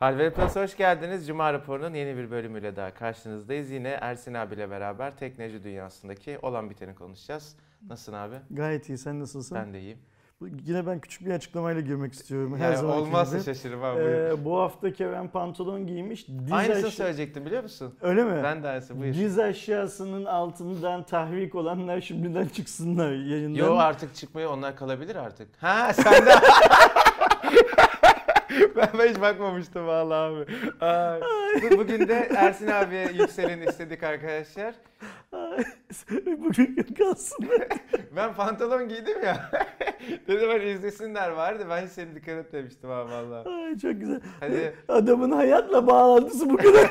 Halveri Plus'a hoş geldiniz. Cuma raporunun yeni bir bölümüyle daha karşınızdayız. Yine Ersin abiyle beraber teknoloji dünyasındaki olan biteni konuşacağız. Nasılsın abi? Gayet iyi. Sen nasılsın? Ben de iyiyim. Yine ben küçük bir açıklamayla girmek istiyorum. Her Yani olmazsa şaşırırım abi. Ee, bu hafta Kerem pantolon giymiş. Diz Aynısını aşa- söyleyecektim biliyor musun? Öyle mi? Ben de aynısı buyur. Diz aşağısının altından tahrik olanlar şimdiden çıksınlar yayından. Yo artık çıkmaya onlar kalabilir artık. Ha sen de. ben, ben hiç bakmamıştım vallahi abi. Ay. Bu- Bugün de Ersin abiye yükseleni istedik arkadaşlar. Bugün kalsın. Ben pantolon giydim ya. Dedim ben izlesinler vardı. Ben hiç seni dikkat etmemiştim abi vallahi. Ay, çok güzel. Hadi Adamın hayatla bağlantısı bu kadar.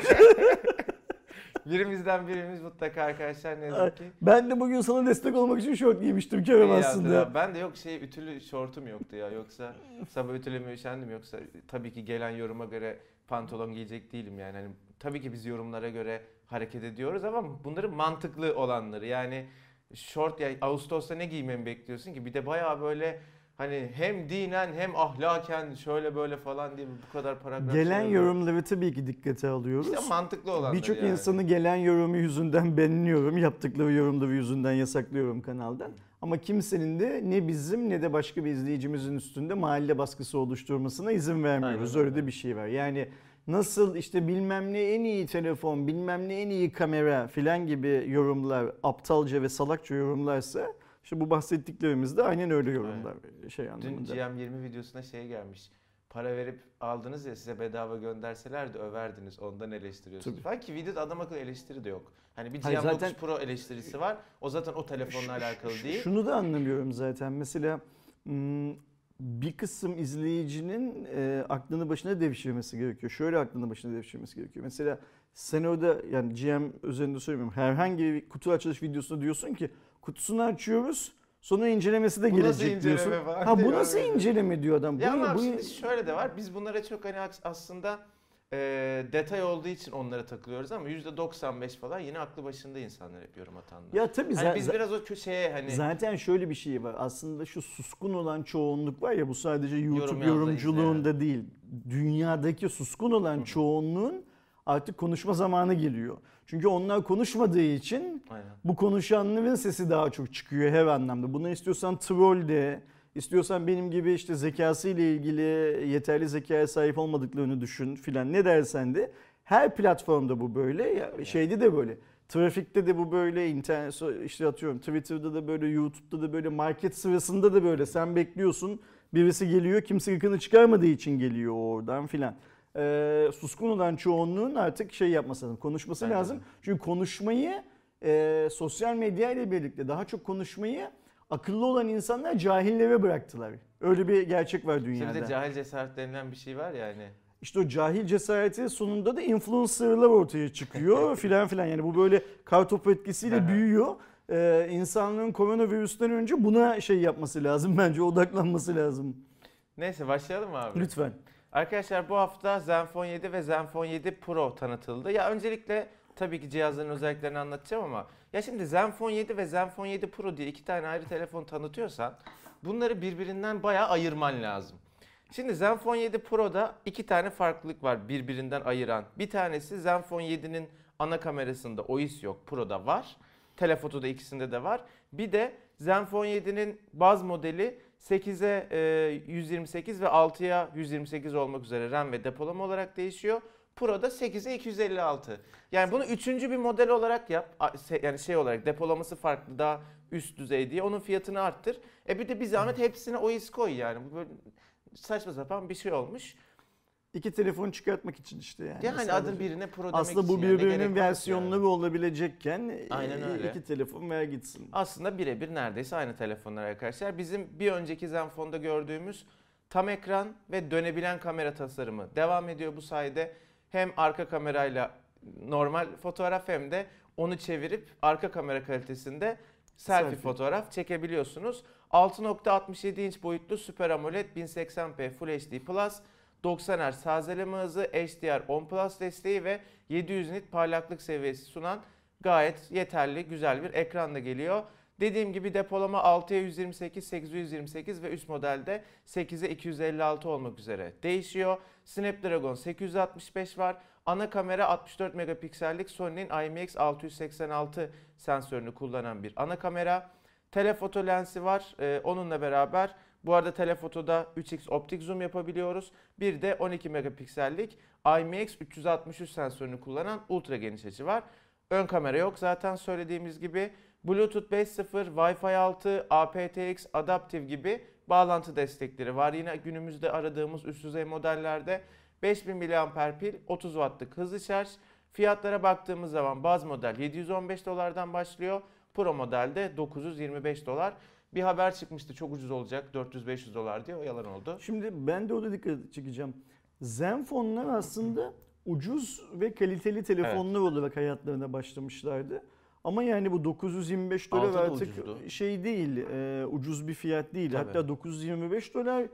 birimizden birimiz mutlaka arkadaşlar ne yazık ki. ben de bugün sana destek olmak için şort giymiştim Kerem aslında. abi. Ben de yok şey ütülü şortum yoktu ya. Yoksa sabah ütülemeye üşendim. Yoksa tabii ki gelen yoruma göre pantolon giyecek değilim yani. Hani tabii ki biz yorumlara göre hareket ediyoruz ama bunların mantıklı olanları. Yani şort ya Ağustos'ta ne giymemi bekliyorsun ki? Bir de bayağı böyle hani hem dinen hem ahlaken şöyle böyle falan diye bu kadar paragraf. Gelen şey yorumları tabii ki dikkate alıyoruz. İşte mantıklı olanları Birçok yani. insanı gelen yorumu yüzünden benliyorum. Yaptıkları yorumları yüzünden yasaklıyorum kanaldan. Ama kimsenin de ne bizim ne de başka bir izleyicimizin üstünde mahalle baskısı oluşturmasına izin vermiyoruz. Aynen Öyle de bir şey var. Yani nasıl işte bilmem ne en iyi telefon, bilmem ne en iyi kamera filan gibi yorumlar aptalca ve salakça yorumlarsa işte bu bahsettiklerimiz de aynen öyle yorumlar şey Dün anlamında. GM20 videosuna şey gelmiş. Para verip aldınız ya size bedava gönderseler de överdiniz ondan eleştiriyorsunuz. Tabii. Falan ki videoda adam akıllı eleştiri de yok. Hani bir Hayır, GM9 zaten- Pro eleştirisi var. O zaten o telefonla Ş- alakalı ş- değil. Şunu da anlamıyorum zaten. Mesela hmm, bir kısım izleyicinin e, aklını başına devşirmesi gerekiyor. Şöyle aklını başına devşirmesi gerekiyor. Mesela sen orada yani GM üzerinde söylemiyorum. Herhangi bir kutu açılış videosunda diyorsun ki kutusunu açıyoruz. Sonra incelemesi de Bu nasıl gelecek inceleme diyorsun. falan Ha bu nasıl inceleme diyor adam. Ya bu, ama bu- şimdi şöyle de var. Biz bunlara çok hani aslında e, detay olduğu için onlara takılıyoruz ama %95 falan yine aklı başında insanlar hep yorum atanlar. ya tabii hani biz biraz o köşeye hani Zaten şöyle bir şey var. Aslında şu suskun olan çoğunluk var ya bu sadece YouTube yazdı, yorumculuğunda değil. Dünyadaki suskun olan çoğunluğun artık konuşma zamanı geliyor. Çünkü onlar konuşmadığı için Aynen. bu konuşanların sesi daha çok çıkıyor her anlamda. Buna istiyorsan troll de, istiyorsan benim gibi işte zekası ile ilgili yeterli zekaya sahip olmadıklarını düşün filan ne dersen de her platformda bu böyle. Ya, şeyde de böyle. Trafikte de bu böyle, internet işte atıyorum Twitter'da da böyle, YouTube'da da böyle, market sırasında da böyle. Sen bekliyorsun, birisi geliyor, kimse gıkını çıkarmadığı için geliyor oradan filan. Ee, suskun olan çoğunluğun artık şey yapması lazım, konuşması Bence de. lazım. Çünkü konuşmayı e, sosyal medya ile birlikte daha çok konuşmayı akıllı olan insanlar cahillere bıraktılar. Öyle bir gerçek var Şimdi dünyada. de cahil cesaret denilen bir şey var ya hani. İşte o cahil cesareti sonunda da influencerlar ortaya çıkıyor filan filan. Yani bu böyle kartopu etkisiyle büyüyor. Ee, insanlığın koronavirüsten önce buna şey yapması lazım bence odaklanması lazım. Neyse başlayalım abi? Lütfen. Arkadaşlar bu hafta Zenfone 7 ve Zenfone 7 Pro tanıtıldı. Ya öncelikle tabii ki cihazların özelliklerini anlatacağım ama ya şimdi Zenfone 7 ve Zenfone 7 Pro diye iki tane ayrı telefon tanıtıyorsan bunları birbirinden bayağı ayırman lazım. Şimdi Zenfone 7 Pro'da iki tane farklılık var birbirinden ayıran. Bir tanesi Zenfone 7'nin ana kamerasında OIS yok, Pro'da var. Telefotoda ikisinde de var. Bir de Zenfone 7'nin baz modeli 8'e e, 128 ve 6'ya 128 olmak üzere RAM ve depolama olarak değişiyor. Pro'da 8'e 256. Yani bunu üçüncü bir model olarak yap. Yani şey olarak depolaması farklı daha üst düzey diye onun fiyatını arttır. E bir de bir zahmet hepsine OIS koy yani. Bu böyle saçma sapan bir şey olmuş. İki telefon çıkartmak için işte yani. Yani Sadece. adın birine Pro demek Aslında bu yani birbirinin ki versiyonları yani? olabilecekken Aynen e, öyle. iki telefon ver gitsin. Aslında birebir neredeyse aynı telefonlar arkadaşlar. Bizim bir önceki Zenfone'da gördüğümüz tam ekran ve dönebilen kamera tasarımı devam ediyor bu sayede. Hem arka kamerayla normal fotoğraf hem de onu çevirip arka kamera kalitesinde selfie, Selfie. fotoğraf çekebiliyorsunuz. 6.67 inç boyutlu Super AMOLED 1080p Full HD Plus 90 Hz tazeleme hızı, HDR 10 Plus desteği ve 700 nit parlaklık seviyesi sunan gayet yeterli, güzel bir ekran da geliyor. Dediğim gibi depolama 6'ya 128, 8'e 128 ve üst modelde 8'e 256 olmak üzere değişiyor. Snapdragon 865 var. Ana kamera 64 megapiksellik Sony'nin IMX686 sensörünü kullanan bir ana kamera. Telefoto lensi var. Ee, onunla beraber bu arada telefotoda 3x optik zoom yapabiliyoruz. Bir de 12 megapiksellik IMX363 sensörünü kullanan ultra geniş açı var. Ön kamera yok zaten söylediğimiz gibi. Bluetooth 5.0, Wi-Fi 6, aptX, Adaptive gibi bağlantı destekleri var. Yine günümüzde aradığımız üst düzey modellerde 5000 mAh pil, 30 wattlık hızlı şarj. Fiyatlara baktığımız zaman baz model 715 dolardan başlıyor. Pro modelde 925 dolar. Bir haber çıkmıştı çok ucuz olacak 400-500 dolar diye o yalan oldu. Şimdi ben de orada dikkat çekeceğim. Zenfonlar aslında ucuz ve kaliteli telefonlar olarak hayatlarına başlamışlardı. Ama yani bu 925 dolar artık ucuzdu. şey değil, e, ucuz bir fiyat değil. Tabii. Hatta 925 dolar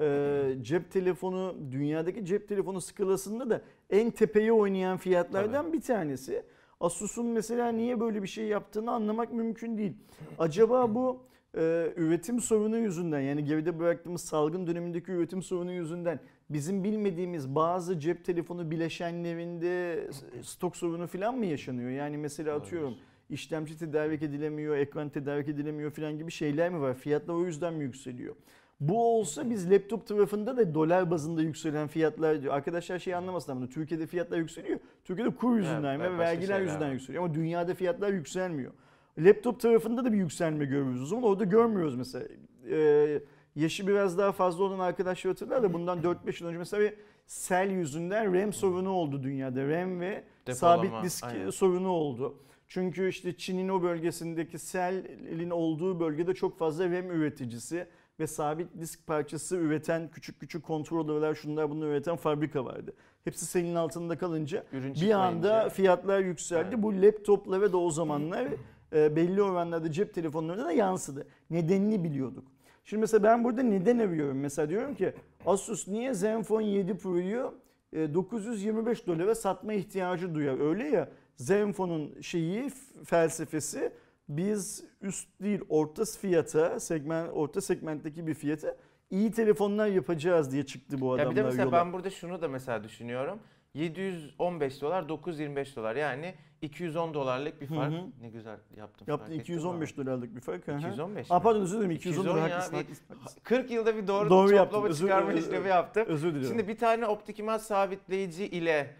e, cep telefonu, dünyadaki cep telefonu skalasında da en tepeye oynayan fiyatlardan bir tanesi. Asus'un mesela niye böyle bir şey yaptığını anlamak mümkün değil. Acaba bu e, üretim sorunu yüzünden yani geride bıraktığımız salgın dönemindeki üretim sorunu yüzünden bizim bilmediğimiz bazı cep telefonu bileşenlerinde stok sorunu falan mı yaşanıyor? Yani mesela atıyorum işlemci tedarik edilemiyor, ekran tedarik edilemiyor falan gibi şeyler mi var? Fiyatlar o yüzden mi yükseliyor? Bu olsa biz laptop tarafında da dolar bazında yükselen fiyatlar diyor. Arkadaşlar şey anlamasınlar bunu. Türkiye'de fiyatlar yükseliyor. Türkiye'de kur yüzünden Evet, ve vergiler yüzünden yükseliyor. Ama dünyada fiyatlar yükselmiyor. Laptop tarafında da bir yükselme görüyoruz o zaman. Orada görmüyoruz mesela. Ee, yaşı biraz daha fazla olan arkadaşlar hatırlar da bundan 4-5 yıl önce mesela bir sel yüzünden RAM sorunu oldu dünyada. RAM ve Depolama, sabit disk aynen. sorunu oldu. Çünkü işte Çin'in o bölgesindeki selin olduğu bölgede çok fazla RAM üreticisi ve sabit disk parçası üreten küçük küçük kontrolörler şunlar bunu üreten fabrika vardı. Hepsi selin altında kalınca Ürün bir anda fiyatlar yükseldi. Evet. Bu laptoplara da o zamanlar belli oranlarda cep telefonlarına da yansıdı. Nedenini biliyorduk. Şimdi mesela ben burada neden arıyorum? Mesela diyorum ki Asus niye Zenfone 7 Pro'yu e, 925 dolara satma ihtiyacı duyar? Öyle ya Zenfone'un şeyi felsefesi biz üst değil orta fiyata segment orta segmentteki bir fiyata iyi telefonlar yapacağız diye çıktı bu Ya adamlar bir de mesela yola. ben burada şunu da mesela düşünüyorum. 715 dolar 925 dolar yani 210 dolarlık bir Hı fark. hı. Ne güzel yaptım. Yaptı fark ettin mi 215 dolarlık bir fark. hı hı. 215 Aa pardon özür dilerim 210 210 dolar haklısın, haklısın, haklısın. 40 yılda bir doğru, Doğru toplama yaptım, özür- çıkarma özür- işlemi yaptım. Özür diliyorum. Şimdi bir tane optik imaj sabitleyici ile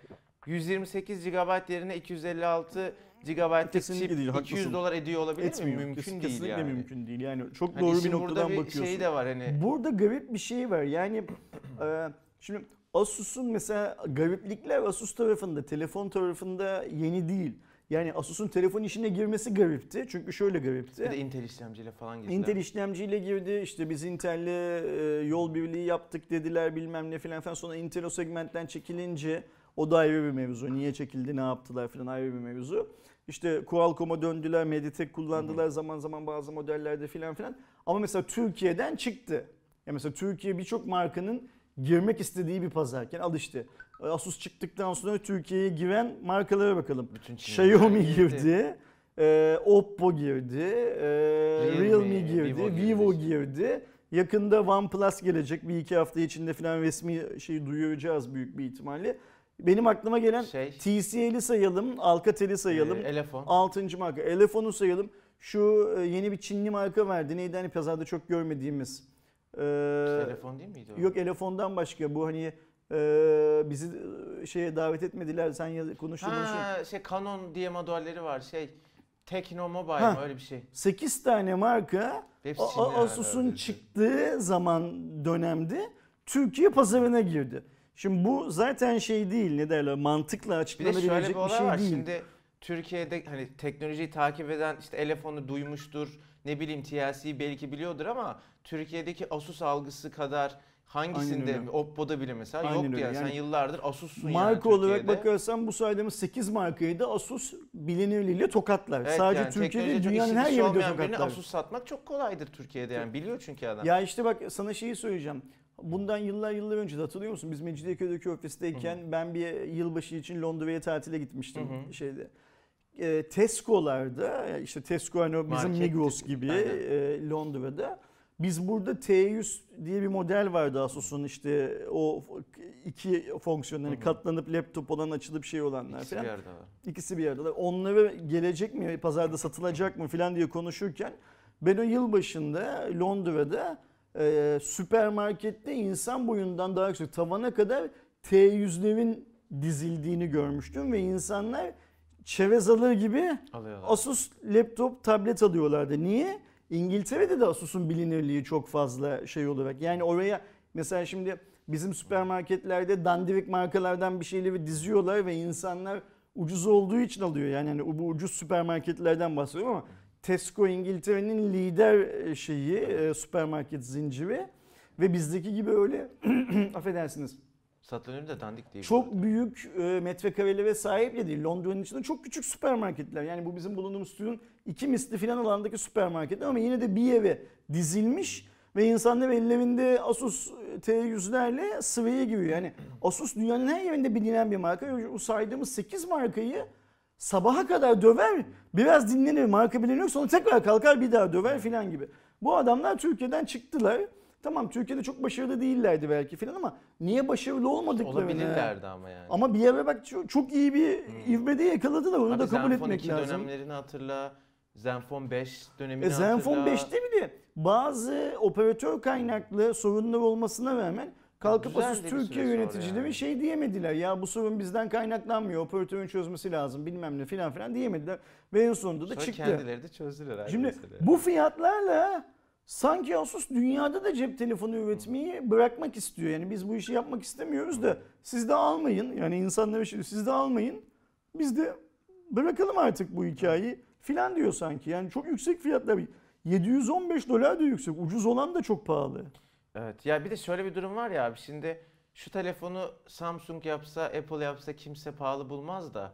128 GB yerine 256 GB'lık Kesinlikle çip değil, 200 haklısın. dolar ediyor olabilir Etmiyor. mi? Mümkün Kes- değil kesinlikle yani. mümkün değil. Yani çok Hani doğru bir işin burada noktadan bir bakıyorsun. şeyi de var hani. Burada garip bir şey var. Yani e, şimdi Asus'un mesela gariplikler Asus tarafında, telefon tarafında yeni değil. Yani Asus'un telefon işine girmesi garipti. Çünkü şöyle garipti. Bir de Intel işlemciyle falan girdiler. Intel işlemciyle girdi. İşte biz Intel'le e, yol birliği yaptık dediler bilmem ne filan falan. Sonra Intel o segmentten çekilince o da ayrı bir mevzu. Niye çekildi, ne yaptılar filan ayrı bir mevzu. İşte Qualcomm'a döndüler, Mediatek kullandılar zaman zaman bazı modellerde filan filan. Ama mesela Türkiye'den çıktı. Ya mesela Türkiye birçok markanın girmek istediği bir pazarken al işte. Asus çıktıktan sonra Türkiye'ye giren markalara bakalım. Bütün Xiaomi girdi. e, Oppo girdi, e, Realme, Realme, girdi, Vivo Vivo, girdi. Yakında OnePlus gelecek. Bir iki hafta içinde falan resmi şey duyuracağız büyük bir ihtimalle. Benim aklıma gelen Şey, TCL'i sayalım, Alcatel'i sayalım. e, Elefon. Altıncı marka. Elefon'u sayalım. Şu e, yeni bir Çinli marka verdi. Neydi hani pazarda çok görmediğimiz. E, Telefon değil miydi o? Yok Elefon'dan başka. Bu hani e, bizi e, şeye davet etmediler. Sen ya- konuştun. Ha şey Canon diye modelleri var şey. Tekno Mobile Ha. mi öyle bir şey. 8 tane marka Hepsi A- Çinli A- herhalde, Asus'un öyle bir şey. çıktığı zaman dönemde Türkiye pazarına girdi. Şimdi bu zaten şey değil ne derler mantıkla Bir de açıklanabilecek şöyle bir bir, olay şey var. değil. Şimdi Türkiye'de hani teknolojiyi takip eden işte Elefon'u duymuştur. Ne bileyim TLC'yi belki biliyordur ama Türkiye'deki Asus algısı kadar hangisinde Aynen. Oppo'da bile mesela Aynen yoktu öyle. yani. Sen Yani yıllardır Asus'sun Marka yani olarak Türkiye'de. bakarsan bu saydığımız 8 markayı da Asus bilinirliğiyle tokatlar. Evet, Sadece yani Türkiye'de dünyanın her yerinde tokatlar. Asus satmak çok kolaydır Türkiye'de yani biliyor çünkü adam. Ya işte bak sana şeyi söyleyeceğim. Bundan yıllar yıllar önce de hatırlıyor musun? Biz Mecidiyeköy'deki ofisteyken ben bir yılbaşı için Londra'ya tatile gitmiştim Hı hı. şeyde. E, Tesco'larda işte Tesco hani bizim Market Migros gibi e, Londra'da biz burada T100 diye bir model vardı Asus'un işte o iki fonksiyonları hı. katlanıp laptop olan açılıp şey olanlar İkisi falan. bir arada var. İkisi bir arada. Onları gelecek mi, pazarda satılacak mı falan diye konuşurken ben o yılbaşında Londra'da e, süpermarkette insan boyundan daha yüksek tavana kadar T100'lerin dizildiğini görmüştüm ve insanlar çerez alır gibi Alıyorlar. Asus laptop, tablet alıyorlardı. Niye? İngiltere'de de Asus'un bilinirliği çok fazla şey olarak. Yani oraya mesela şimdi bizim süpermarketlerde dandirik markalardan bir şeyleri diziyorlar ve insanlar ucuz olduğu için alıyor. Yani hani bu ucuz süpermarketlerden bahsediyorum ama Tesco İngiltere'nin lider e, şeyi e, süpermarket zinciri ve bizdeki gibi öyle affedersiniz Satılan ürün de dandik değil. çok arada. büyük e, metrekarelere sahip de değil. Londra'nın içinde çok küçük süpermarketler. Yani bu bizim bulunduğumuz stüdyonun iki misli falan alandaki süpermarketler ama yine de bir eve dizilmiş ve insanlar ellerinde Asus T100'lerle sıraya giriyor. Yani Asus dünyanın her yerinde bilinen bir marka. O saydığımız 8 markayı sabaha kadar döver, biraz dinlenir, marka biliniyor sonra tekrar kalkar bir daha döver filan gibi. Bu adamlar Türkiye'den çıktılar. Tamam Türkiye'de çok başarılı değillerdi belki filan ama niye başarılı olmadıklarını... Olabilirlerdi ama yani. Ama bir yere bak çok, çok iyi bir ivmede yakaladılar onu Abi da kabul Zenfone etmek 2 lazım. dönemlerini hatırla. Zenfone 5 dönemini E Zenfone hatırla. 5'te bile bazı operatör kaynaklı sorunlar olmasına rağmen kalkıp bir Türkiye yöneticileri yani. şey diyemediler. Ya bu sorun bizden kaynaklanmıyor. Operatörün çözmesi lazım bilmem ne filan filan diyemediler. Ve en sonunda da Sonra çıktı. kendileri de çözdüler Şimdi meseleyi. bu fiyatlarla sanki Asus dünyada da cep telefonu üretmeyi bırakmak istiyor. Yani biz bu işi yapmak istemiyoruz da siz de almayın. Yani insanlara şey siz de almayın. Biz de bırakalım artık bu hikayeyi filan diyor sanki. Yani çok yüksek fiyatlar. 715 dolar da yüksek. Ucuz olan da çok pahalı. Evet ya bir de şöyle bir durum var ya abi şimdi şu telefonu Samsung yapsa Apple yapsa kimse pahalı bulmaz da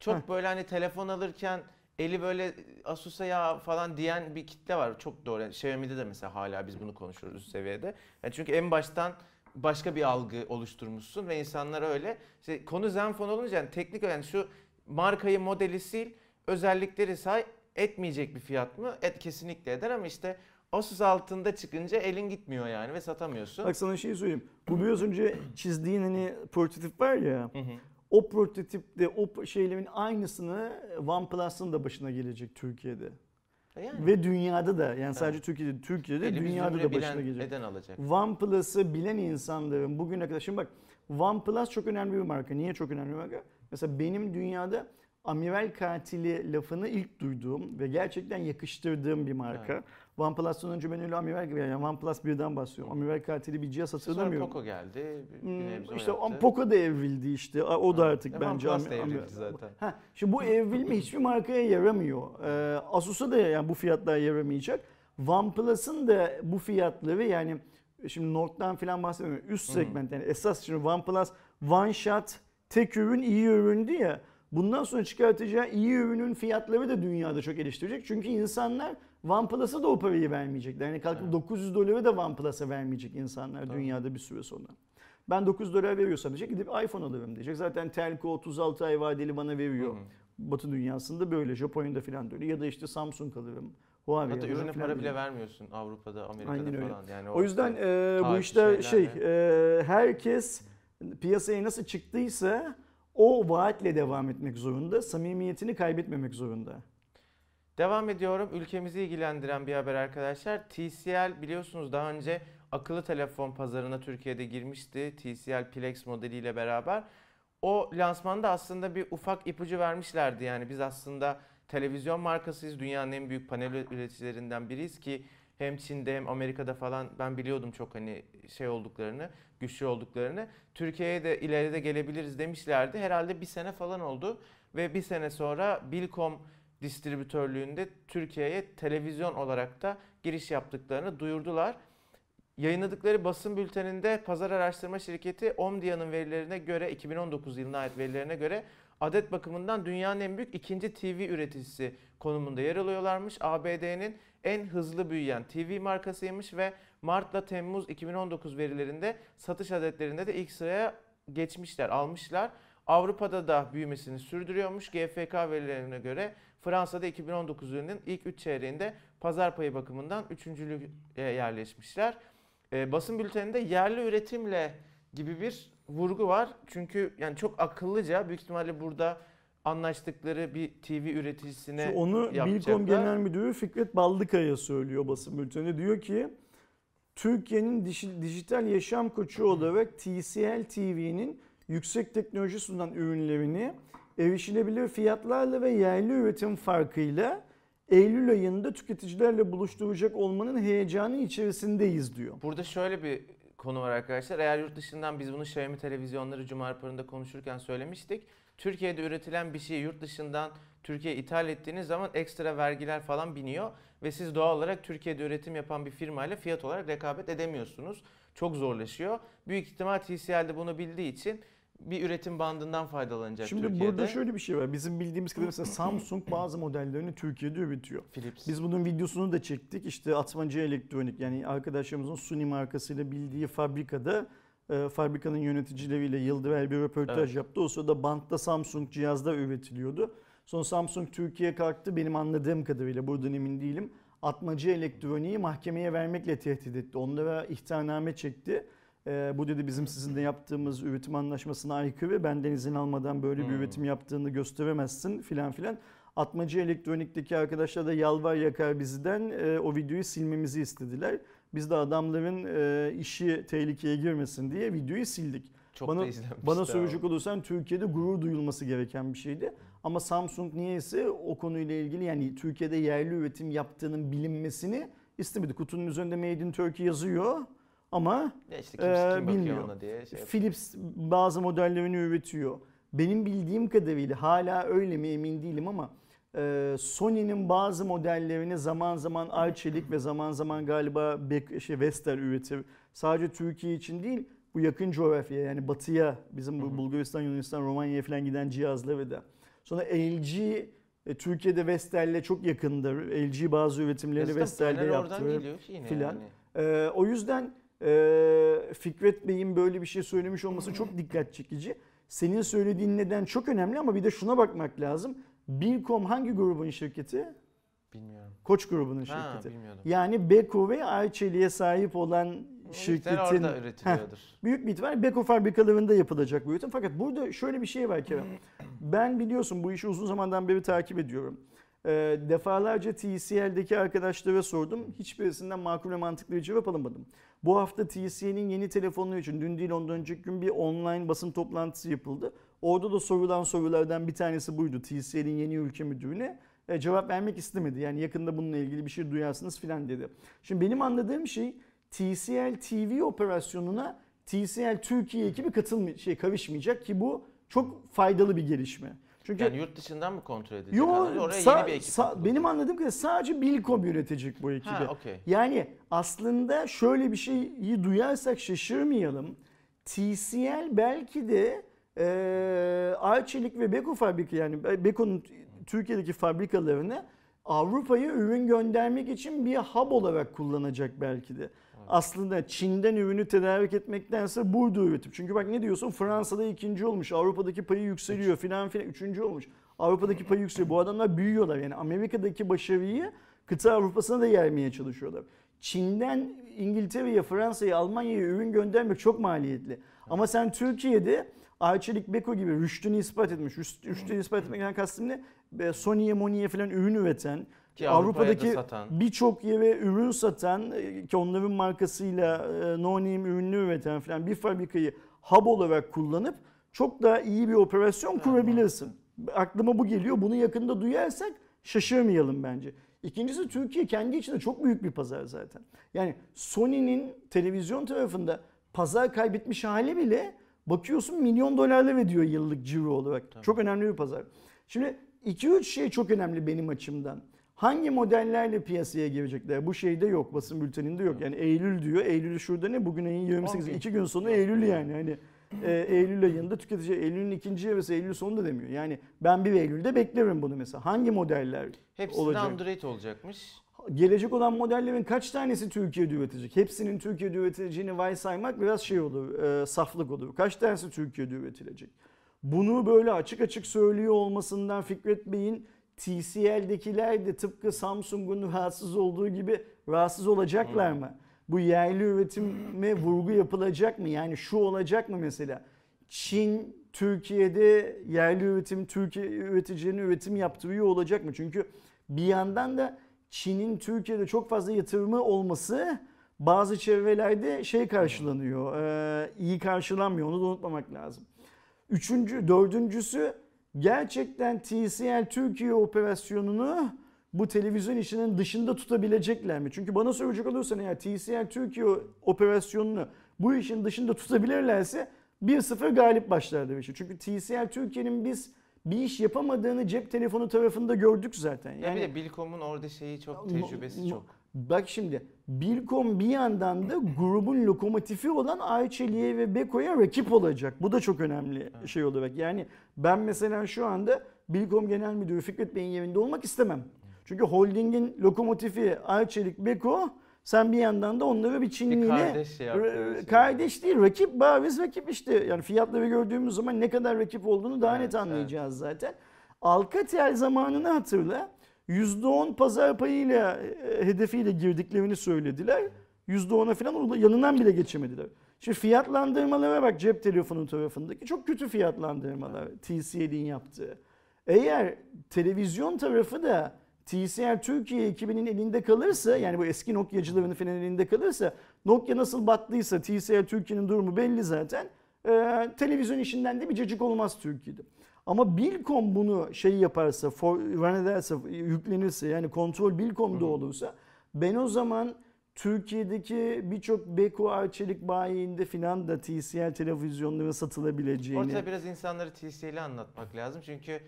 çok Heh. böyle hani telefon alırken eli böyle Asus'a ya falan diyen bir kitle var. Çok doğru. Yani Xiaomi'de de mesela hala biz bunu konuşuyoruz üst seviyede. Yani çünkü en baştan başka bir algı oluşturmuşsun ve insanlar öyle. İşte konu Zenfone olunca yani teknik yani şu markayı modeli sil, özellikleri say etmeyecek bir fiyat mı? Et kesinlikle eder ama işte Asus altında çıkınca elin gitmiyor yani ve satamıyorsun. Bak sana şey söyleyeyim. Bu biraz önce çizdiğin hani prototip var ya. Hı hı. O prototipte o şeylerin aynısını OnePlus'ın da başına gelecek Türkiye'de. Yani. Ve dünyada da yani sadece Türkiye'de Türkiye'de Elimiz dünyada da başına gelecek. Eden alacak. OnePlus'ı bilen insanların bugüne kadar şimdi bak OnePlus çok önemli bir marka. Niye çok önemli bir marka? Mesela benim dünyada amiral katili lafını ilk duyduğum ve gerçekten yakıştırdığım bir marka. Evet. OnePlus'tan önce ben öyle amiral gibi yani OnePlus birden bahsediyorum. Amiral katili bir cihaz Sonra hatırlamıyorum. Poco geldi. Hmm, işte yaptı. Poco da evrildi işte. O da Ha. artık Ya bence OnePlus da evrildi zaten. Ha, şimdi bu evrilme hiçbir markaya yaramıyor. Ee, Asus'a da yani bu fiyatlar yaramayacak. OnePlus'ın da bu fiyatları yani şimdi Note'dan falan bahsetmiyorum. Üst segment yani esas şimdi OnePlus one shot tek ürün iyi üründü ya. Bundan sonra çıkartacağı iyi ürünün fiyatları da dünyada çok eleştirecek. Çünkü insanlar OnePlus'a da o parayı vermeyecekler. Yani kalkıp Evet. 900 doları da OnePlus'a vermeyecek insanlar Tabii. dünyada bir süre sonra. Ben 9 dolar veriyorsam diyecek gidip iPhone alırım diyecek. Zaten Telco 36 ay vadeli bana veriyor. Hı hı. Batı dünyasında böyle. Japonya'da falan da öyle. Ya da işte Samsung alırım. Huawei Hatta ürüne para bile vermiyorsun Avrupa'da, Amerika'da Aynen öyle. falan. Yani O yüzden e, bu işte şey e, herkes piyasaya nasıl çıktıysa o vaatle devam etmek zorunda. Samimiyetini kaybetmemek zorunda. Devam ediyorum. Ülkemizi ilgilendiren bir haber arkadaşlar. TCL biliyorsunuz daha önce akıllı telefon pazarına Türkiye'de girmişti. TCL Plex modeliyle beraber. O lansmanda aslında bir ufak ipucu vermişlerdi. Yani biz aslında televizyon markasıyız. Dünyanın en büyük panel üreticilerinden biriyiz ki hem Çin'de hem Amerika'da falan ben biliyordum çok hani şey olduklarını, güçlü olduklarını. Türkiye'ye de ileride gelebiliriz demişlerdi. Herhalde bir sene falan oldu ve bir sene sonra Bilkom distribütörlüğünde Türkiye'ye televizyon olarak da giriş yaptıklarını duyurdular. Yayınladıkları basın bülteninde pazar araştırma şirketi Omdia'nın verilerine göre 2019 yılına ait verilerine göre adet bakımından dünyanın en büyük ikinci TV üreticisi konumunda yer alıyorlarmış. ABD'nin en hızlı büyüyen TV markasıymış ve Mart'la Temmuz 2019 verilerinde satış adetlerinde de ilk sıraya geçmişler, almışlar. Avrupa'da da büyümesini sürdürüyormuş. GFK verilerine göre Fransa'da 2019 yılının ilk 3 çeyreğinde pazar payı bakımından 3. yerleşmişler. E, basın bülteninde yerli üretimle gibi bir vurgu var. Çünkü yani çok akıllıca büyük ihtimalle burada anlaştıkları bir TV üreticisine Şu onu. Bilkom Genel Müdürü Fikret Baldıkaya söylüyor basın bülteninde. Diyor ki Türkiye'nin dij- dijital yaşam koçu olarak TCL TV'nin yüksek teknoloji sunan ürünlerini erişilebilir fiyatlarla ve yerli üretim farkıyla Eylül ayında tüketicilerle buluşturacak olmanın heyecanı içerisindeyiz diyor. Burada şöyle bir konu var arkadaşlar. Eğer yurt dışından biz bunu Xiaomi televizyonları Cuma raporunda konuşurken söylemiştik. Türkiye'de üretilen bir şeyi yurt dışından Türkiye'ye ithal ettiğiniz zaman ekstra vergiler falan biniyor. Ve siz doğal olarak Türkiye'de üretim yapan bir firmayla fiyat olarak rekabet edemiyorsunuz. Çok zorlaşıyor. Büyük ihtimal TCL de bunu bildiği için bir üretim bandından faydalanacak Şimdi Türkiye'de. burada şöyle bir şey var. Bizim bildiğimiz kadarıyla mesela Samsung bazı modellerini Türkiye'de üretiyor. Philips. Biz bunun videosunu da çektik. İşte Atmaca Elektronik yani arkadaşlarımızın Suni markasıyla bildiği fabrikada e, fabrikanın yöneticileriyle Yıldıray bir röportaj Evet. yaptı. O sırada bantta Samsung cihazlar üretiliyordu. Sonra Samsung Türkiye'ye kalktı. Benim anladığım kadarıyla buradan emin değilim. Atmaca Elektronik'i mahkemeye vermekle tehdit etti. Onlara ihtarname çekti. E, bu dedi bizim sizinle yaptığımız üretim anlaşmasına aykırı. Benden izin almadan böyle bir Hmm. üretim yaptığını gösteremezsin filan filan. Atmacı Elektronik'teki arkadaşlar da yalvar yakar bizden e, o videoyu silmemizi istediler. Biz de adamların e, işi tehlikeye girmesin diye videoyu sildik. Çok bana- da Bana soracak olursan Türkiye'de gurur duyulması gereken bir şeydi. Ama Samsung niyeyse o konuyla ilgili yani Türkiye'de yerli üretim yaptığının bilinmesini istemedi. Kutunun üzerinde Made in Turkey yazıyor ama Ya işte kim, Ee, kim bilmiyor. ona diye şey. Philips bazı modellerini üretiyor. Benim bildiğim kadarıyla hala öyle mi emin değilim ama e, Sony'nin bazı modellerini zaman zaman Arçelik ve zaman zaman galiba Bek- şey Vestel üretir. Sadece Türkiye için değil bu yakın coğrafyaya yani batıya bizim bu Bulgaristan, Yunanistan, Romanya'ya falan giden cihazları da. Sonra LG e, Türkiye'de Vestel'le çok yakındır. LG bazı üretimlerini Vestel'de panel oradan yaptı. geliyor ki yine filan. yani. Ee, o yüzden e, Fikret Bey'in böyle bir şey söylemiş olması çok dikkat çekici. Senin söylediğin neden çok önemli ama bir de şuna bakmak lazım. Bilkom hangi grubun şirketi? Bilmiyorum. Koç grubunun Ha şirketi. bilmiyordum. Yani Beko ve Arçelik'e sahip olan şirketin orada üretiliyordur. büyük bir ihtimal Beko fabrikalarında yapılacak bu üretim. Fakat burada şöyle bir şey var Kerem. Ben biliyorsun bu işi uzun zamandan beri takip ediyorum. Ee, defalarca TCL'deki arkadaşlara sordum. Hiçbirisinden makul ve mantıklı bir cevap alamadım. Bu hafta TCL'in yeni telefonları için dün değil ondan önceki gün bir online basın toplantısı yapıldı. Orada da sorulan sorulardan bir tanesi buydu. TCL'in yeni ülke müdürüne e, cevap vermek istemedi. Yani yakında bununla ilgili bir şey duyarsınız filan dedi. Şimdi benim anladığım şey TCL TV operasyonuna TCL Türkiye ekibi katılmay şey karışmayacak ki bu çok faydalı bir gelişme. Çünkü Yani yurt dışından mı kontrol edilecek? Yo? Oraya sa- yeni bir ekip sa- benim anladığım kadarıyla sadece Bilkom yönetecek bu ekibi. Ha okey. Yani aslında şöyle bir şeyi duyarsak şaşırmayalım. TCL belki de e, Arçelik ve Beko fabrika yani Beko'nun Türkiye'deki fabrikalarını Avrupa'ya ürün göndermek için bir hub olarak kullanacak belki de. Aslında Çin'den ürünü tedarik etmektense burada üretip. Çünkü bak ne diyorsun Fransa'da ikinci olmuş, Avrupa'daki payı yükseliyor filan filan üçüncü olmuş. Avrupa'daki payı yükseliyor. Bu adamlar büyüyorlar yani Amerika'daki başarıyı kıta Avrupa'sına da yermeye çalışıyorlar. Çin'den İngiltere'ye, Fransa'ya, Almanya'ya ürün göndermek çok maliyetli. Ama sen Türkiye'de Arçelik Beko gibi rüştünü ispat etmiş. Rüşt- Rüştünü ispat etmekten kastım ne? Sony'ye, Moni'ye falan ürün üreten, Ki Avrupa'daki birçok yere ürün satan, e, ki onların markasıyla e, no name ürünü üreten falan bir fabrikayı hub olarak kullanıp çok daha iyi bir operasyon kurabilirsin. Aklıma bu geliyor. Bunu yakında duyarsak şaşırmayalım bence. İkincisi Türkiye kendi içinde çok büyük bir pazar zaten. Yani Sony'nin televizyon tarafında pazar kaybetmiş hali bile bakıyorsun milyon dolarlar ediyor yıllık ciro olarak. Çok önemli bir pazar. Şimdi 2-3 şey çok önemli benim açımdan. Hangi modellerle piyasaya girecekler? Bu şeyde yok, basın bülteninde yok. Yani Eylül diyor. Eylül şurada ne? Bugün ayın 28. On gün. 2 gün sonra Eylül yani. Hani e, Eylül ayında tüketici Eylül'ün ikinci yarısı Eylül sonu da demiyor. Yani ben 1 Eylül'de beklerim bunu mesela. Hangi modeller Hepsinde olacak? Android olacakmış. Gelecek olan modellerin kaç tanesi Türkiye'de üretecek? Hepsinin Türkiye'de üretileceğini varsaymak biraz şey olur, e, saflık olur. Kaç tanesi Türkiye'de üretilecek? Bunu böyle açık açık söylüyor olmasından Fikret Bey'in TCL'dekiler de tıpkı Samsung'un rahatsız olduğu gibi rahatsız olacaklar mı? Bu yerli üretime vurgu yapılacak mı? Yani şu olacak mı mesela? Çin Türkiye'de yerli üretim, Türkiye üreticilerine üretim yaptırıyor olacak mı? Çünkü bir yandan da Çin'in Türkiye'de çok fazla yatırımı olması bazı çevrelerde şey karşılanıyor, iyi karşılanmıyor. Onu da unutmamak lazım. Üçüncü, dördüncüsü gerçekten TCL Türkiye operasyonunu bu televizyon işinin dışında tutabilecekler mi? Çünkü bana soracak olursan eğer TCL Türkiye operasyonunu bu işin dışında tutabilirlerse 1-0 galip başlardı bu işi. Çünkü TCL Türkiye'nin biz bir iş yapamadığını cep telefonu tarafında gördük zaten. Ya bir de Bilkom'un orada şeyi çok tecrübesi çok. Bak şimdi Bilkom bir yandan da grubun lokomotifi olan Ayçeli'ye ve Beko'ya rakip olacak. Bu da çok önemli şey olarak. Yani ben mesela şu anda Bilkom Genel Müdürü Fikret Bey'in yerinde olmak istemem. Çünkü holdingin lokomotifi Ayçelik, Beko sen bir yandan da onları bir Çinliyle kardeş şey kardeş değil rakip bariz rakip işte. Yani fiyatları gördüğümüz zaman ne kadar rakip olduğunu daha Evet, net anlayacağız zaten. Alcatel zamanını hatırla. %10 pazar payıyla e, hedefiyle girdiklerini söylediler. %10'a falan yanından bile geçemediler. Şimdi fiyatlandırmalara bak cep telefonu tarafındaki çok kötü fiyatlandırmalar TCL'in yaptığı. Eğer televizyon tarafı da TCL Türkiye ekibinin elinde kalırsa yani bu eski Nokia'cıların falan elinde kalırsa Nokia nasıl battıysa TCL Türkiye'nin durumu belli zaten. Ee, televizyon işinden de bir cacık olmaz Türkiye'de. Ama Bilkom bunu şey yaparsa, for, ederse, yüklenirse yani kontrol Bilkom'da olursa ben o zaman Türkiye'deki birçok Beko Arçelik bayiinde filan da TCL televizyonları satılabileceğini. Ortada biraz insanları TCL'i anlatmak lazım. Çünkü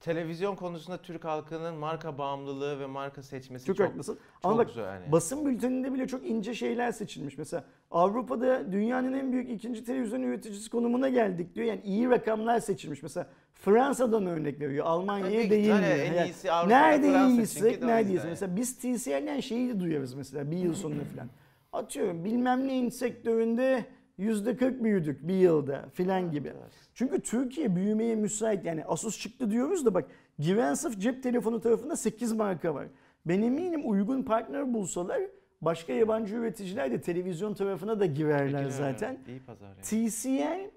televizyon konusunda Türk halkının marka bağımlılığı ve marka seçmesi Çok, çok, haklısın. çok Ama bak zor yani. basın bülteninde bile çok ince şeyler seçilmiş. Mesela Avrupa'da dünyanın en büyük ikinci televizyon üreticisi konumuna geldik diyor. Yani iyi rakamlar seçilmiş. Mesela Fransa'dan örnek veriyor. Almanya'ya değinmiyor. hani en iyisi nerede Fransa iyiysek çünkü de o neredeyiz? yüzden Mesela biz TCL'den şeyi de duyarız mesela bir yıl sonunda falan. Atıyorum bilmem neyin sektöründe %40 büyüdük bir yılda filan gibi. Çünkü Türkiye büyümeye müsait. Yani Asus çıktı diyoruz da bak giren sırf cep telefonu tarafında 8 marka var. Ben eminim uygun partner bulsalar başka yabancı üreticiler de televizyon tarafına da girerler zaten. TCL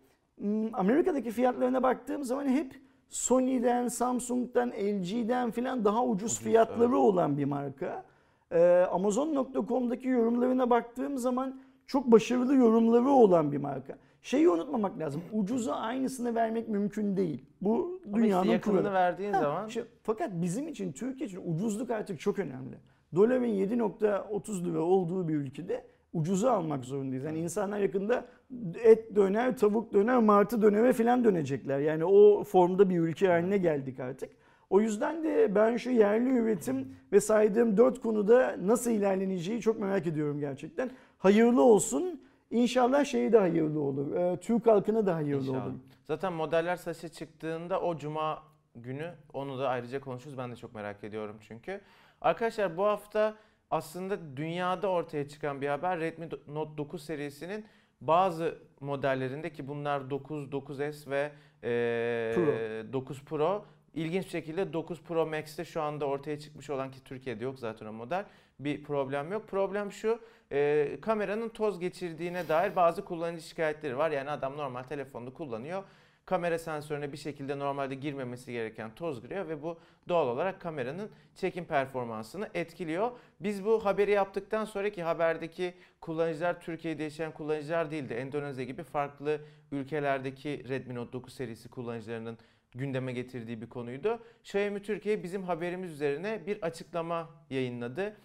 Amerika'daki fiyatlarına baktığım zaman hep Sony'den, Samsung'dan, LG'den filan daha ucuz, Ucuz, fiyatları evet. olan bir marka. Ee, Amazon.com'daki yorumlarına baktığım zaman çok başarılı yorumları olan bir marka. Şeyi unutmamak lazım. Ucuza aynısını vermek mümkün değil. Bu Ama işte dünyanın yakınını kuralı. verdiğin Ha, zaman işte fakat bizim için Türkiye için ucuzluk artık çok önemli. Doların 7.30 lira olduğu bir ülkede ucuzu almak zorundayız. Yani insanlar yakında et döner, tavuk döner, martı döneme falan dönecekler. Yani o formda bir ülke haline geldik artık. O yüzden de ben şu yerli üretim ve saydığım dört konuda nasıl ilerleneceği çok merak ediyorum gerçekten. Hayırlı olsun. İnşallah şey de hayırlı olur. Ee, Türk halkına da hayırlı İnşallah. olur. Zaten modeller satışa çıktığında o cuma günü onu da ayrıca konuşuruz. Ben de çok merak ediyorum çünkü. Arkadaşlar bu hafta aslında dünyada ortaya çıkan bir haber. Redmi Note 9 serisinin bazı modellerinde ki bunlar 9, 9S ve eee, Pro. 9 Pro. İlginç bir şekilde 9 Pro Max'te şu anda ortaya çıkmış olan ki Türkiye'de yok zaten o model. Bir problem yok. Problem şu e, kameranın toz geçirdiğine dair bazı kullanıcı şikayetleri var. Yani adam normal telefonda kullanıyor. Kamera sensörüne bir şekilde normalde girmemesi gereken toz giriyor ve bu doğal olarak kameranın çekim performansını etkiliyor. Biz bu haberi yaptıktan sonraki haberdeki kullanıcılar Türkiye'de yaşayan kullanıcılar değildi. Endonezya gibi farklı ülkelerdeki Redmi Note 9 serisi kullanıcılarının gündeme getirdiği bir konuydu. Xiaomi Türkiye bizim haberimiz üzerine bir açıklama yayınladı.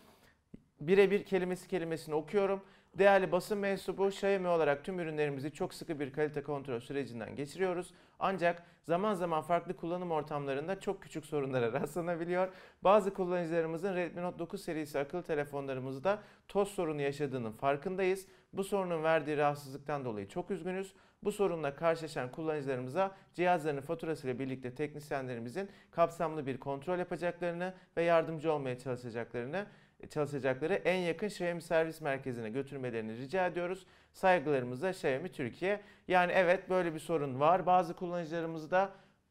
Birebir kelimesi kelimesini okuyorum. Değerli basın mensubu Xiaomi olarak tüm ürünlerimizi çok sıkı bir kalite kontrol sürecinden geçiriyoruz. Ancak zaman zaman farklı kullanım ortamlarında çok küçük sorunlara rastlanabiliyor. Bazı kullanıcılarımızın Redmi Note 9 serisi akıllı telefonlarımızda toz sorunu yaşadığının farkındayız. Bu sorunun verdiği rahatsızlıktan dolayı çok üzgünüz. Bu sorunla karşılaşan kullanıcılarımıza cihazlarının faturasıyla birlikte teknisyenlerimizin kapsamlı bir kontrol yapacaklarını ve yardımcı olmaya çalışacaklarını çalışacakları en yakın Xiaomi servis merkezine götürmelerini rica ediyoruz. Saygılarımızla Xiaomi Türkiye. Yani evet böyle bir sorun var bazı kullanıcılarımızda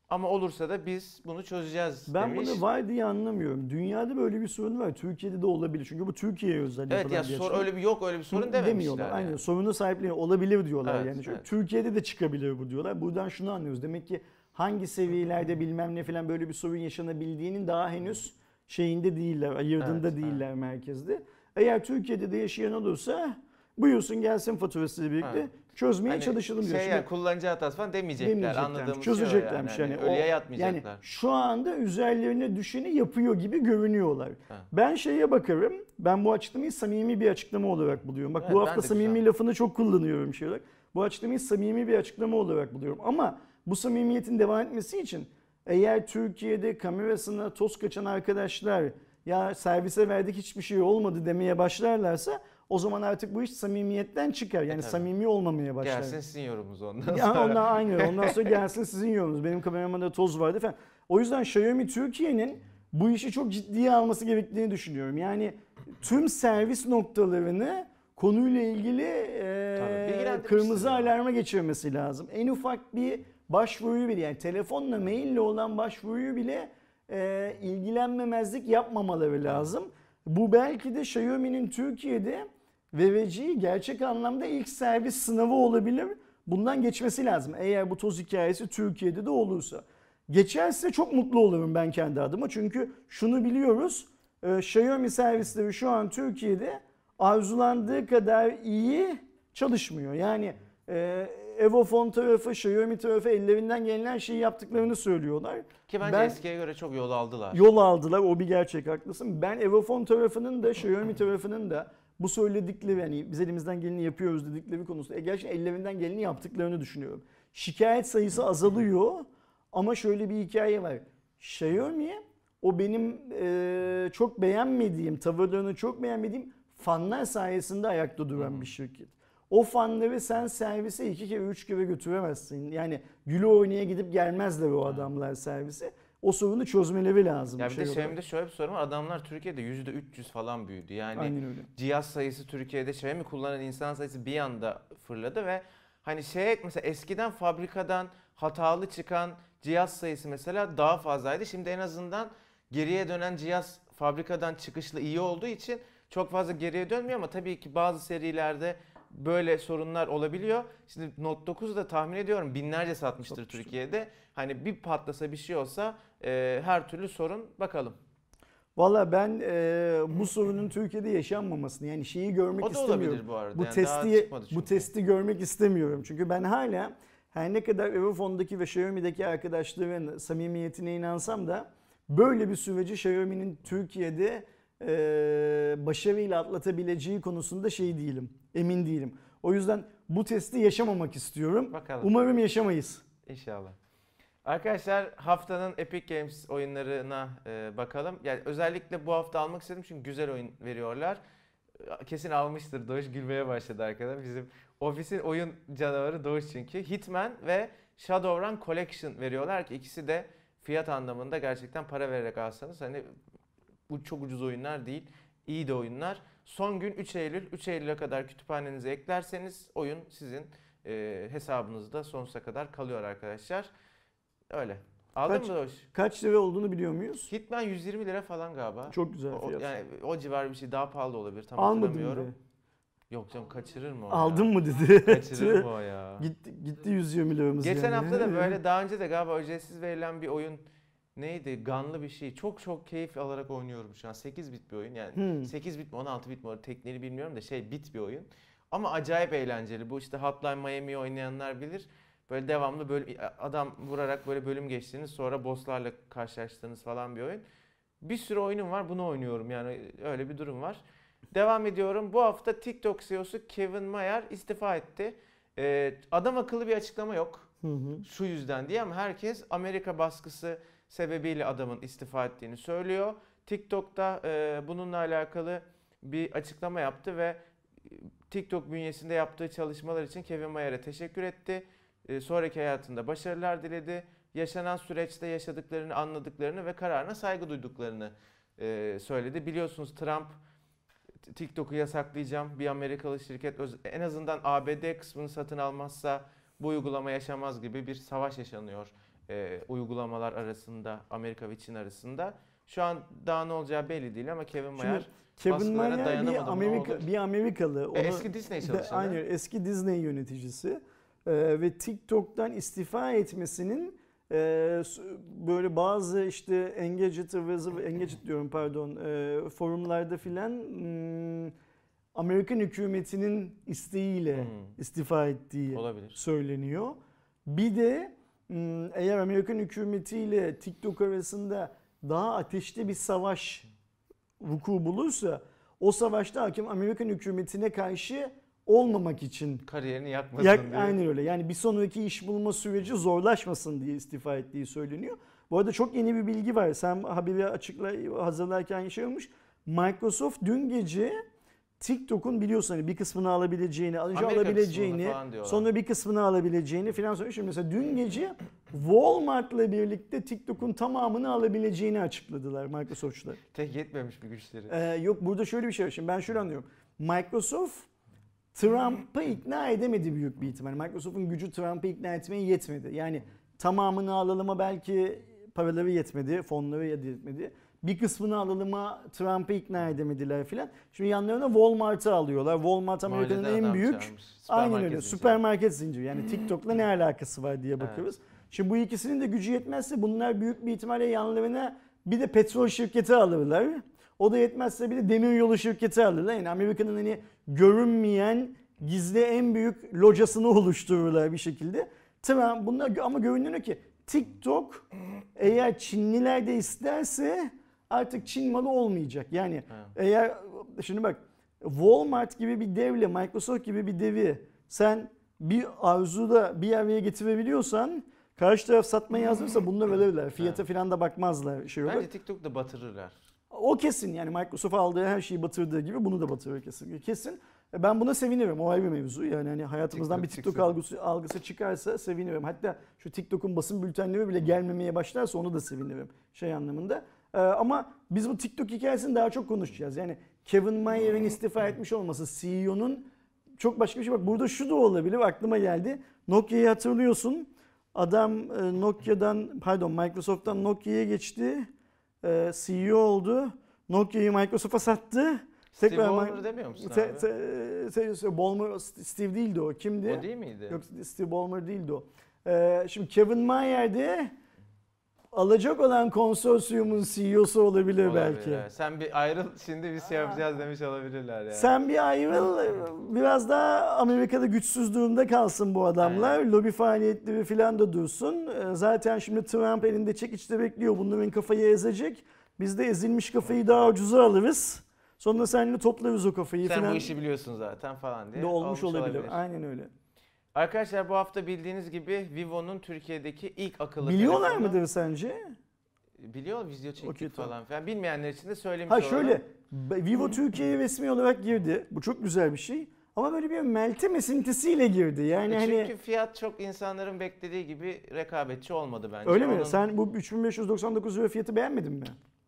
ama olursa da biz bunu çözeceğiz Ben demiş. bunu var diye anlamıyorum. Dünyada böyle bir sorun var. Türkiye'de de olabilir. Çünkü bu Türkiye'ye özel Evet yapılan ya bir sor öyle bir yok öyle bir sorun dememişler. demiyorlar. Aynen. yani. Sorunu sahipleri olabilir diyorlar Evet, yani. Çünkü evet. Türkiye'de de çıkabilir bu diyorlar. Buradan şunu anlıyoruz. Demek ki hangi seviyelerde bilmem ne falan böyle bir sorun yaşanabildiğinin daha henüz şeyinde değiller, ayırdığında Evet, değiller merkezde. Eğer Türkiye'de de yaşayan olursa buyursun gelsin faturasıyla birlikte Evet. çözmeye Hani çalışalım diyor. Şey yani kullanıcı hatası falan demeyecekler. demeyeceklermiş, Anladığımız şey o çözeceklermiş yani. yani. Hani ölüye yatmayacaklar. Yani şu anda üzerlerine düşeni yapıyor gibi görünüyorlar. Ha. Ben şeye bakarım. Ben bu açıklamayı samimi bir açıklama olarak buluyorum. Bak Evet, bu hafta samimi güzel. lafını çok kullanıyorum şey olarak. Bu açıklamayı samimi bir açıklama olarak buluyorum. Ama bu samimiyetin devam etmesi için eğer Türkiye'de kamerasına toz kaçan arkadaşlar ya servise verdik hiçbir şey olmadı demeye başlarlarsa o zaman artık bu iş samimiyetten çıkar. Yani E, tabii. samimi olmaya başlar. Gelsin sizin yorumunuz ondan Ya sonra. ondan aynı. Ondan sonra gelsin sizin yorumunuz. Benim kameramda toz vardı falan. O yüzden Xiaomi Türkiye'nin bu işi çok ciddiye alması gerektiğini düşünüyorum. Yani tüm servis noktalarını konuyla ilgili e, kırmızı ya. alarma geçirmesi lazım. En ufak bir başvuruyu bile yani telefonla maille olan başvuruyu bile e, ilgilenmemezlik yapmamaları lazım. Bu belki de Xiaomi'nin Türkiye'de vereceği gerçek anlamda ilk servis sınavı olabilir. Bundan geçmesi lazım. Eğer bu toz hikayesi Türkiye'de de olursa. Geçerse çok mutlu olurum ben kendi adıma. Çünkü şunu biliyoruz. e, Xiaomi servisleri şu an Türkiye'de arzulandığı kadar iyi çalışmıyor. Yani e, Evofon tarafı, Xiaomi tarafı ellerinden gelen her şeyi yaptıklarını söylüyorlar. Ki bence Ben- eskiye göre çok yol aldılar. Yol aldılar o bir gerçek haklısın. Ben Evofon tarafının da Xiaomi tarafının da bu söyledikleri yani biz elimizden geleni yapıyoruz dedikleri konusunda e, gerçekten ellerinden geleni yaptıklarını düşünüyorum. Şikayet sayısı azalıyor ama şöyle bir hikaye var. Xiaomi o benim e, çok beğenmediğim, tavırlarını çok beğenmediğim fanlar sayesinde ayakta duran bir şirket. O fanları sen servise iki kere üç kere götüremezsin. Yani gülü oynaya gidip gelmezler o adamlar servise. O sorunu çözmeleri lazım. Ya bir de şey olarak. Xiaomi'de şöyle bir sorun var. Adamlar Türkiye'de %300 falan büyüdü. Yani cihaz sayısı Türkiye'de Xiaomi kullanan insan sayısı bir anda fırladı ve hani şey mesela eskiden fabrikadan hatalı çıkan cihaz sayısı mesela daha fazlaydı. Şimdi en azından geriye dönen cihaz fabrikadan çıkışlı iyi olduğu için çok fazla geriye dönmüyor ama tabii ki bazı serilerde böyle sorunlar olabiliyor. Şimdi Note 9 da tahmin ediyorum binlerce satmıştır Satmıştır. Türkiye'de. Hani bir patlasa bir şey olsa e, her türlü sorun bakalım. Valla ben e, bu sorunun Türkiye'de yaşanmamasını yani şeyi görmek O da istemiyorum. bu arada. Bu Yani testi bu testi görmek istemiyorum. Çünkü ben hala her ne kadar Evofon'daki ve Xiaomi'deki arkadaşların samimiyetine inansam da böyle bir süreci Xiaomi'nin Türkiye'de e, başarıyla atlatabileceği konusunda şey değilim. Emin değilim. O yüzden bu testi yaşamamak istiyorum. Bakalım. Umarım yaşamayız. İnşallah. Arkadaşlar haftanın Epic Games oyunlarına e, bakalım. Yani özellikle bu hafta almak istedim çünkü güzel oyun veriyorlar. Kesin almıştır Doğuş gülmeye başladı arkadaşlar. Bizim ofisin oyun canavarı Doğuş çünkü. Hitman ve Shadowrun Collection veriyorlar ki ikisi de fiyat anlamında gerçekten para vererek alsanız hani bu çok ucuz oyunlar değil. İyi de oyunlar. Son gün 3 Eylül. 3 Eylül'e kadar kütüphanenize eklerseniz oyun sizin e, hesabınızda sonsuza kadar kalıyor arkadaşlar. Öyle. Aldın Kaç- mı Doğuş? Kaç lira olduğunu biliyor muyuz? Hitman 120 lira falan galiba. Çok güzel O- fiyat. yani o civar bir şey daha pahalı olabilir tam hatırlamıyorum. dedi. Yok canım kaçırır mı o Aldın ya? mı dedi. Kaçırır mı o ya? gitti, gitti 120 liramız Geçen yani. hafta da böyle daha önce de galiba ücretsiz verilen bir oyun neydi? Ganlı bir şey. Çok çok keyif alarak oynuyorum şu an. 8 bit bir oyun yani. Hmm. 8 bit mi 16 bit mi o tekniğini bilmiyorum da şey bit bir oyun. Ama acayip eğlenceli. Bu işte Hotline Miami'yi oynayanlar bilir. Böyle devamlı böyle adam vurarak böyle bölüm geçtiğiniz sonra bosslarla karşılaştığınız falan bir oyun. Bir sürü oyunum var bunu oynuyorum yani öyle bir durum var. Devam ediyorum. Bu hafta TikTok CEO'su Kevin Mayer istifa etti. Ee, adam akıllı bir açıklama yok Hı hı. şu yüzden diye ama herkes Amerika baskısı sebebiyle adamın istifa ettiğini söylüyor. TikTok'ta e, bununla alakalı bir açıklama yaptı ve e, TikTok bünyesinde yaptığı çalışmalar için Kevin Mayer'e teşekkür etti. E, sonraki hayatında başarılar diledi. Yaşanan süreçte yaşadıklarını, anladıklarını ve kararına saygı duyduklarını e, söyledi. Biliyorsunuz Trump TikTok'u yasaklayacağım. Bir Amerikalı şirket en azından ABD kısmını satın almazsa bu uygulama yaşamaz gibi bir savaş yaşanıyor e, uygulamalar arasında Amerika ve Çin arasında. Şu an daha ne olacağı belli değil ama Kevin Mayer Kevin Mayer dayanamadı bir Amerika bir Amerikalı. Onu, e, eski Disney çalışanı. Aynen eski Disney yöneticisi Ee, ve TikTok'tan istifa etmesinin e, böyle bazı işte Engadget, ıvı- Engadget diyorum pardon e, forumlarda filan hmm, Amerikan hükümetinin isteğiyle Hmm. istifa ettiği Olabilir. söyleniyor. Bir de eğer Amerikan hükümetiyle TikTok arasında daha ateşli bir savaş vuku bulursa o savaşta hakim Amerikan hükümetine karşı olmamak için Kariyerini yakmasın Yak, diye. aynen öyle. Yani bir sonraki iş bulma süreci zorlaşmasın diye istifa ettiği söyleniyor. Bu arada çok yeni bir bilgi var. Sen haberi açıkla hazırlarken şey olmuş. Microsoft dün gece TikTok'un biliyorsun hani bir kısmını alabileceğini, önce Amerika alabileceğini, sonra bir kısmını alabileceğini falan söylüyor. Şimdi mesela dün gece Walmart'la birlikte TikTok'un tamamını alabileceğini açıkladılar Microsoft'çular. Tek yetmemiş bir güçleri. Ee, yok burada şöyle bir şey var. Şimdi ben şöyle anlıyorum. Microsoft Trump'ı ikna edemedi büyük bir ihtimal. Microsoft'un gücü Trump'ı ikna etmeye yetmedi. Yani tamamını alalıma belki paraları yetmedi, fonları yetmedi. Bir kısmını alalıma Trump'ı ikna edemediler filan. Şimdi yanlarına Walmart'ı alıyorlar. Walmart Amerika'nın en büyük çağırmış. Aynen öyle. zinciri. Süpermarket zinciri. Yani TikTok'la ne alakası var diye bakıyoruz. Şimdi bu ikisinin de gücü yetmezse bunlar büyük bir ihtimalle yanlarına bir de petrol şirketi alırlar. O da yetmezse bir de demiryolu şirketi alırlar. Yani Amerika'nın hani görünmeyen gizli en büyük locasını oluştururlar bir şekilde. Trump bunlar ama görünüyor ki TikTok eğer Çinliler de isterse artık Çin malı olmayacak. Yani Ha. eğer şimdi bak Walmart gibi bir devle Microsoft gibi bir devi sen bir arzuda bir araya getirebiliyorsan karşı taraf satmaya hazırsa bunu da verirler. Fiyata falan da bakmazlar şey olarak. Bence TikTok'ta batırırlar. O kesin yani Microsoft aldığı her şeyi batırdığı gibi bunu da batırır kesin. Kesin. E, Ben buna sevinirim. O ayrı bir mevzu. Yani hani hayatımızdan TikTok bir TikTok çıksın. algısı, algısı çıkarsa sevinirim. Hatta şu TikTok'un basın bültenleri bile gelmemeye başlarsa onu da sevinirim. Şey anlamında. E, ama biz bu TikTok hikayesini daha çok konuşacağız. Yani Kevin Mayer'in istifa etmiş olması CEO'nun çok başka bir şey. Bak burada şu da olabilir aklıma geldi. Nokia'yı hatırlıyorsun. Adam e, Nokia'dan pardon Microsoft'tan Nokia'ya geçti. E, CEO oldu. Nokia'yı Microsoft'a sattı. Steve Tekrar Ballmer demiyor musun Te- abi? te- te- te- Ballmer, Steve değildi o. Kimdi? o değil miydi? Yok Steve Ballmer değildi o. Ee, şimdi Kevin Mayer de alacak olan konsorsiyumun CEO'su olabilir, Olabilir, belki. evet. Sen bir ayrıl şimdi biz şey yapacağız demiş olabilirler yani. Sen bir ayrıl biraz daha Amerika'da güçsüz durumda kalsın bu adamlar. Lobi faaliyetleri falan da dursun. Ee, Zaten şimdi Trump elinde çekiçte bekliyor. Bunların kafayı ezecek. Biz de ezilmiş kafayı daha ucuza alırız. Sonra seninle toplarız o kafayı Sen falan. bu işi biliyorsun zaten falan diye. de olmuş, olabilir. Aynen öyle. Arkadaşlar bu hafta bildiğiniz gibi Vivo'nun Türkiye'deki ilk akıllı Biliyorlar telefonu. mıdır sence? Biliyor video çektik Okey, tamam. falan filan. Bilmeyenler için de söylemiş Ha olalım. şöyle Vivo Türkiye'ye resmi olarak girdi. Bu çok güzel bir şey. Ama böyle bir Meltem esintisiyle girdi. Yani E hani Çünkü fiyat çok insanların beklediği gibi rekabetçi olmadı bence. öyle mi? Onun- Sen bu 3599 lira fiyatı beğenmedin mi?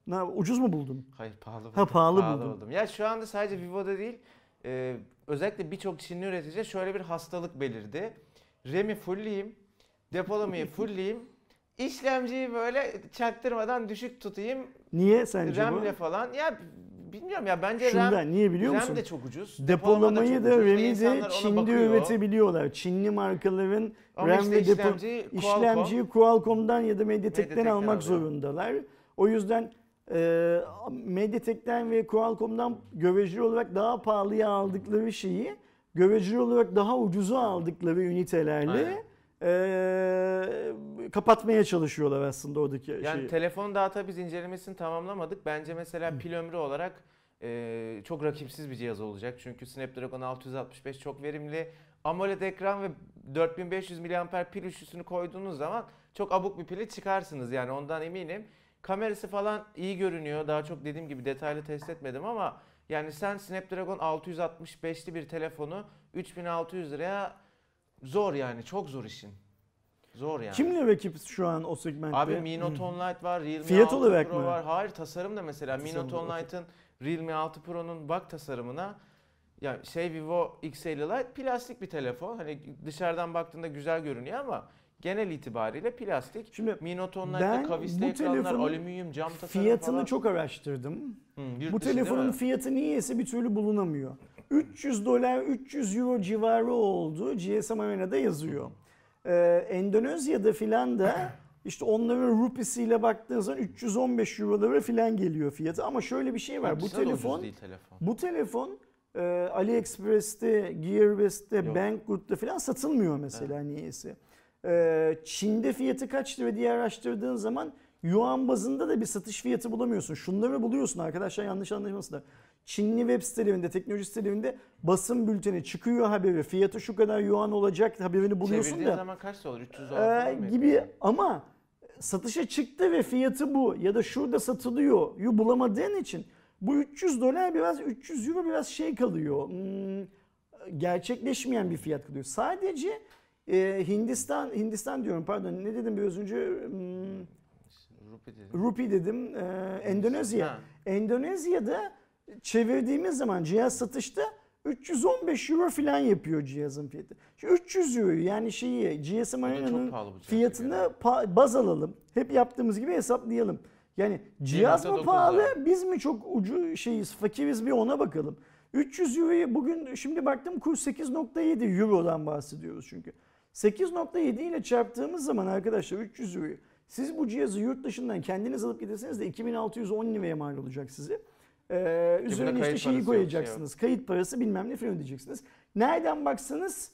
Ne, ucuz mu buldun? Hayır pahalı buldum. Ha, pahalı buldum. buldum. Ya şu anda sadece Vivo'da değil e, özellikle birçok Çinli üretici şöyle bir hastalık belirdi. RAM'i fullleyeyim, depolamayı fullleyeyim, işlemciyi böyle çaktırmadan düşük tutayım, Niye sence RAM'le bu? falan. Ya bilmiyorum ya bence Şundan RAM, niye biliyor RAM musun? de çok ucuz. Depolamayı çok da ucuz ve RAM'i de Çin'de bakıyor. üretebiliyorlar. Çinli markaların Ama RAM işte ve depo Qualcomm. işlemciyi Qualcomm'dan ya da Mediatek'ten Mediatek'ten almak alıyor. zorundalar. O yüzden e, Mediatek'ten ve Qualcomm'dan göreceli olarak daha pahalıya aldıkları şeyi göreceli olarak daha ucuza aldıkları ünitelerle e, kapatmaya çalışıyorlar aslında oradaki Yani şeyi. telefon daha tabii biz incelemesini tamamlamadık. Bence mesela pil ömrü olarak e, çok rakipsiz bir cihaz olacak. Çünkü Snapdragon 665 çok verimli. AMOLED ekran ve 4500 mAh pil üçlüsünü koyduğunuz zaman çok abuk bir pili çıkarsınız yani ondan eminim. Kamerası falan iyi görünüyor. Daha çok dediğim gibi detaylı test etmedim ama yani sen Snapdragon 665'li bir telefonu 3600 liraya zor yani çok zor işin. Zor yani. Kimle rakip şu an o segmentte? Abi Mi Note 10 Lite var, Realme Fiyat 6 olarak Pro mı? var. Hayır tasarım da mesela Mi Note da, 10 okey. Lite'ın Realme 6 Pro'nun bak tasarımına ya şey Vivo X50 Lite plastik bir telefon. Hani dışarıdan baktığında güzel görünüyor ama genel itibariyle plastik. Şimdi Mi Note ben Online'da kavisli ekranlar, alüminyum cam tasarım fiyatını falan. çok araştırdım. Hı, Bu telefonun fiyatı niyeyse bir türlü bulunamıyor. 300 dolar, 300 euro civarı oldu. GSM Arena'da yazıyor. Ee, Endonezya'da filan da işte onların rupisiyle baktığın zaman 315 eurolara filan geliyor fiyatı. Ama şöyle bir şey var. Bu telefon telefon. bu telefon e, AliExpress'te, Gearbest'te, Yok. Banggood'da falan satılmıyor mesela niyeyse. E, Çin'de fiyatı kaçtı ve diye araştırdığın zaman yuan bazında da bir satış fiyatı bulamıyorsun. Şunları buluyorsun arkadaşlar yanlış anlaşılmasınlar. Çinli web sitelerinde, teknoloji sitelerinde basın bülteni çıkıyor haberi. Fiyatı şu kadar yuan olacak haberini buluyorsun Çevirdiğin da. zaman kaç olur? 300 Ee, dolar mı gibi yapıyor? ama satışa çıktı ve fiyatı bu ya da şurada satılıyor yu bulamadığın için bu 300 dolar biraz 300 euro biraz şey kalıyor. Hmm, gerçekleşmeyen bir fiyat kalıyor. Sadece e, Hindistan Hindistan diyorum pardon ne dedim biraz önce Hmm, Rupi dedim. Rupi dedim e, Endonezya. Ha. Endonezya'da çevirdiğimiz zaman cihaz satışta 315 euro falan yapıyor cihazın fiyatı. Şu 300 euro yani şeyi GSM Arena'nın fiyatını yani. baz alalım. Hep yaptığımız gibi hesaplayalım. Yani cihaz mı 1.9 pahalı lira. biz mi çok ucu şeyiz fakiriz bir ona bakalım. 300 euroyu bugün şimdi baktım kur 8.7 eurodan bahsediyoruz çünkü. 8.7 ile çarptığımız zaman arkadaşlar 300 euroyu siz bu cihazı yurt dışından kendiniz alıp giderseniz de 2610 liraya mal olacak size. Ee, üzerine işte şeyi yok, koyacaksınız. Kayıt parası bilmem ne falan ödeyeceksiniz. Nereden baksanız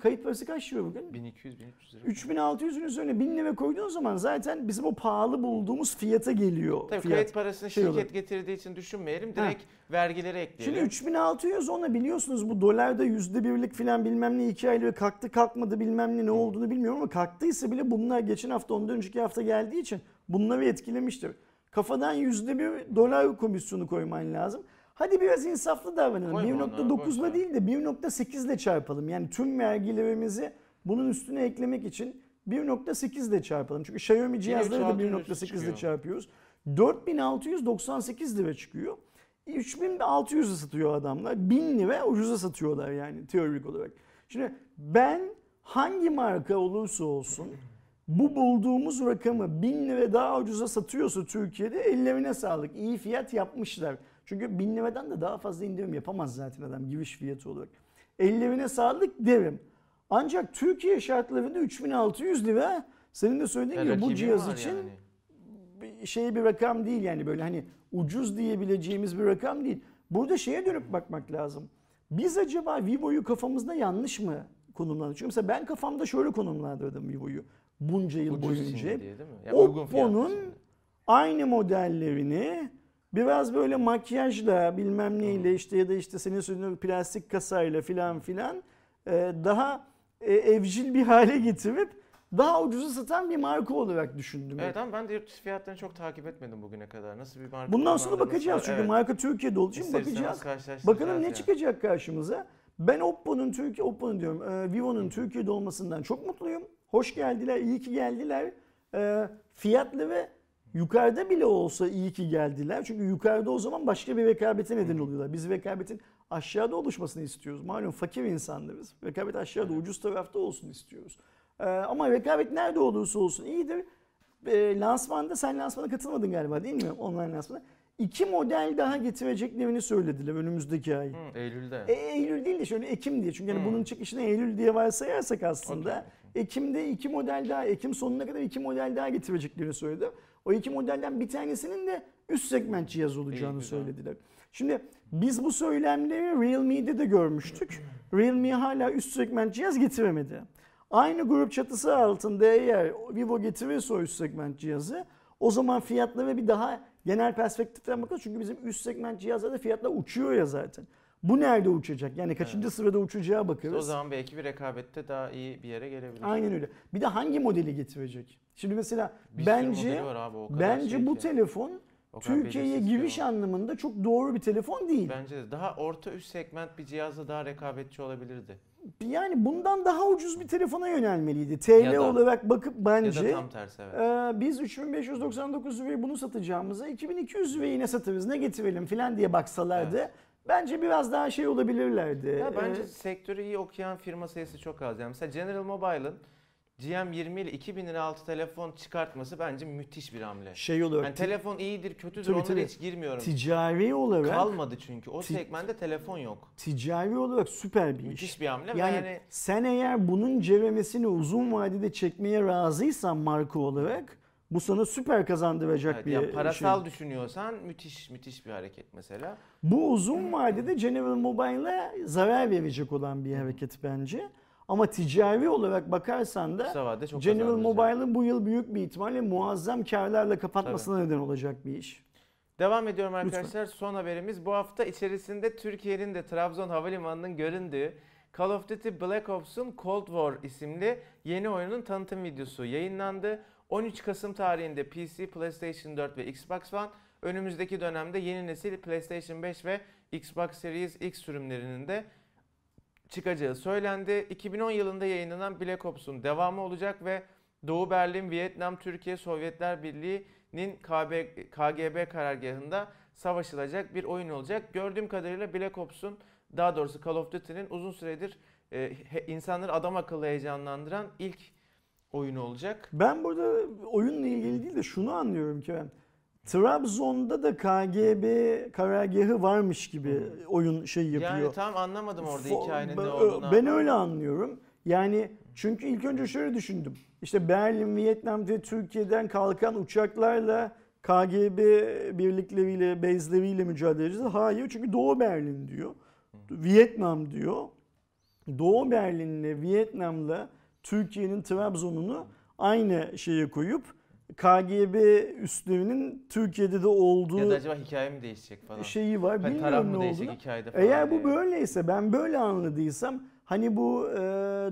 kayıt parası kaç lira bugün? 1200 1300 lira. 3600'ün üzerine 1000 lira koyduğun zaman zaten bizim o pahalı bulduğumuz fiyata geliyor. Tabii fiyat. kayıt parasını şey şirket olarak. getirdiği için düşünmeyelim. Direkt vergileri ekleyelim. Şimdi 3600 ona biliyorsunuz bu dolarda yüzde birlik filan bilmem ne iki aylık kalktı kalkmadı bilmem ne ne olduğunu bilmiyorum ama kalktıysa bile bunlar geçen hafta ondan önceki hafta geldiği için bunları etkilemiştir. Kafadan yüzde bir dolar komisyonu koyman lazım. Hadi biraz insaflı davranalım. Koyma ona, 1.9 boş ver. ile değil de 1.8 ile çarpalım. Yani tüm vergilerimizi bunun üstüne eklemek için 1.8 ile çarpalım. Çünkü Xiaomi cihazları da 3600 1.8 ile çarpıyoruz. 4698 lira çıkıyor. 3600'e satıyor adamlar. 1000 lira ucuza satıyorlar yani teorik olarak. Şimdi ben hangi marka olursa olsun bu bulduğumuz rakamı 1000 lira daha ucuza satıyorsa Türkiye'de ellerine sağlık. İyi fiyat yapmışlar. Çünkü 1000 liradan da daha fazla indirim yapamaz zaten adam giriş fiyatı olarak. Ellerine sağlık derim. Ancak Türkiye şartlarında 3600 lira senin de söylediğin gibi bu cihaz için yani. şey bir rakam değil yani böyle hani ucuz diyebileceğimiz bir rakam değil. Burada şeye dönüp bakmak lazım. Biz acaba Vivo'yu kafamızda yanlış mı konumlandırdık? Çünkü mesela ben kafamda şöyle konumlandırdım Vivo'yu bunca yıl Ucuz boyunca. diye değil mi? Ya uygun fiyatlı Oppo'nun aynı modellerini biraz böyle makyajla bilmem neyle işte ya da işte senin söylediğin plastik kasayla filan filan e, daha e, evcil bir hale getirip daha ucuza satan bir marka olarak düşündüm. Evet ama ben de yurt dışı fiyatlarını çok takip etmedim bugüne kadar. Nasıl bir marka? Bundan sonra bakacağız nasıl- çünkü evet. marka Türkiye'de olduğu için bakacağız. Bakalım ne yani. çıkacak karşımıza. Ben Oppo'nun Türkiye Oppo'nun diyorum e, Vivo'nun Türkiye'de olmasından çok mutluyum. Hoş geldiler, iyi ki geldiler. E, fiyatlı ve yukarıda bile olsa iyi ki geldiler. Çünkü yukarıda o zaman başka bir rekabete neden oluyorlar. Biz rekabetin aşağıda oluşmasını istiyoruz. Malum fakir insanlarız. Rekabet aşağıda ucuz tarafta olsun istiyoruz. E, ama rekabet nerede olursa olsun iyidir. E, lansmanda sen lansmana katılmadın galiba değil mi? Online lansmana. İki model daha getireceklerini söylediler önümüzdeki ay. Hı, Eylül'de. E, Eylül değil de şöyle Ekim diye. Çünkü hani bunun çıkışını Eylül diye varsayarsak aslında Okey, Ekim'de iki model daha, Ekim sonuna kadar iki model daha getireceklerini söyledi. O iki modelden bir tanesinin de üst segment cihaz olacağını İyi, söylediler. Şimdi biz bu söylemleri Realme'de de görmüştük. Realme hala üst segment cihaz getiremedi. Aynı grup çatısı altında eğer Vivo getirirse o üst segment cihazı o zaman fiyatlara bir daha genel perspektiften bakarız. Çünkü bizim üst segment cihazlarda fiyatlar uçuyor ya zaten. Bu nerede uçacak? Yani kaçıncı sırada uçacağı bakarız. O zaman belki bir rekabette daha iyi bir yere gelebilir. Aynen öyle. Bir de hangi modeli getirecek? Şimdi mesela Bir bence abi, bence şey bu ki. telefon Türkiye'ye giriş o. anlamında çok doğru bir telefon değil. Bence de daha orta üst segment bir cihazla daha rekabetçi olabilirdi. Yani bundan daha ucuz bir telefona yönelmeliydi. TL Ya da- olarak bakıp Ya bence da tam tersi evet. Ee, biz 3599 liraya bunu satacağımıza 2200 liraya yine satarız ne getirelim filan diye baksalardı bence biraz daha şey olabilirlerdi. Ya bence Ee, sektörü iyi okuyan firma sayısı çok az. Yani mesela General Mobile'ın GM20 ile 2000 lira altı telefon çıkartması bence müthiş bir hamle. şey olarak Yani telefon iyidir, kötüdür Tabii, onlara tabii. hiç girmiyorum. ticari olarak Kalmadı çünkü. O segmentte telefon yok. ticari olarak süper bir iş. Müthiş bir hamle Yani, yani sen eğer bunun ceremesini uzun vadede çekmeye razıysan marka olarak bu sana süper kazandıracak evet, bir ya parasal şey. düşünüyorsan müthiş müthiş bir hareket mesela. Bu uzun vadede General Mobile'a zarar verecek olan bir hareket bence. Ama ticari olarak bakarsan da General. Mobile'ın bu yıl büyük bir ihtimalle muazzam karlarla kapatmasına neden olacak bir iş. Devam ediyorum arkadaşlar. Son haberimiz bu hafta içerisinde Türkiye'nin de Trabzon Havalimanı'nın göründüğü Call of Duty Black Ops'un Cold War isimli yeni oyunun tanıtım videosu yayınlandı. 13 Kasım tarihinde PC, PlayStation 4 ve Xbox One önümüzdeki dönemde yeni nesil PlayStation 5 ve Xbox Series X sürümlerinin de çıkacağı söylendi. 2010 yılında yayınlanan Black Ops'un devamı olacak ve Doğu Berlin, Vietnam, Türkiye, Sovyetler Birliği'nin KB, KGB karargahında savaşılacak bir oyun olacak. Gördüğüm kadarıyla Black Ops'un daha doğrusu Call of Duty'nin uzun süredir e, insanları adam akıllı heyecanlandıran ilk oyunu olacak. Ben burada oyunla ilgili değil de şunu anlıyorum ki ben. Trabzon'da da KGB karargahı varmış gibi oyun şey yapıyor. Yani tam anlamadım orada Fo- hikayenin ben, ne olduğunu. Ben öyle anlıyorum. Yani çünkü ilk önce şöyle düşündüm. İşte Berlin, Vietnam ve Türkiye'den kalkan uçaklarla KGB birlikleriyle, bezleriyle mücadele edeceğiz. Hayır çünkü Doğu Berlin diyor. Vietnam diyor. Doğu Berlin'le Vietnam'la Türkiye'nin Trabzon'unu aynı şeye koyup KGB üslerinin Türkiye'de de olduğu Ya da acaba hikaye mi değişecek falan. şeyi var. Hani Bilmiyorum taraf mı değişecek olduğunu. hikayede falan. Eğer bu diye. böyleyse ben böyle anladıysam hani bu e,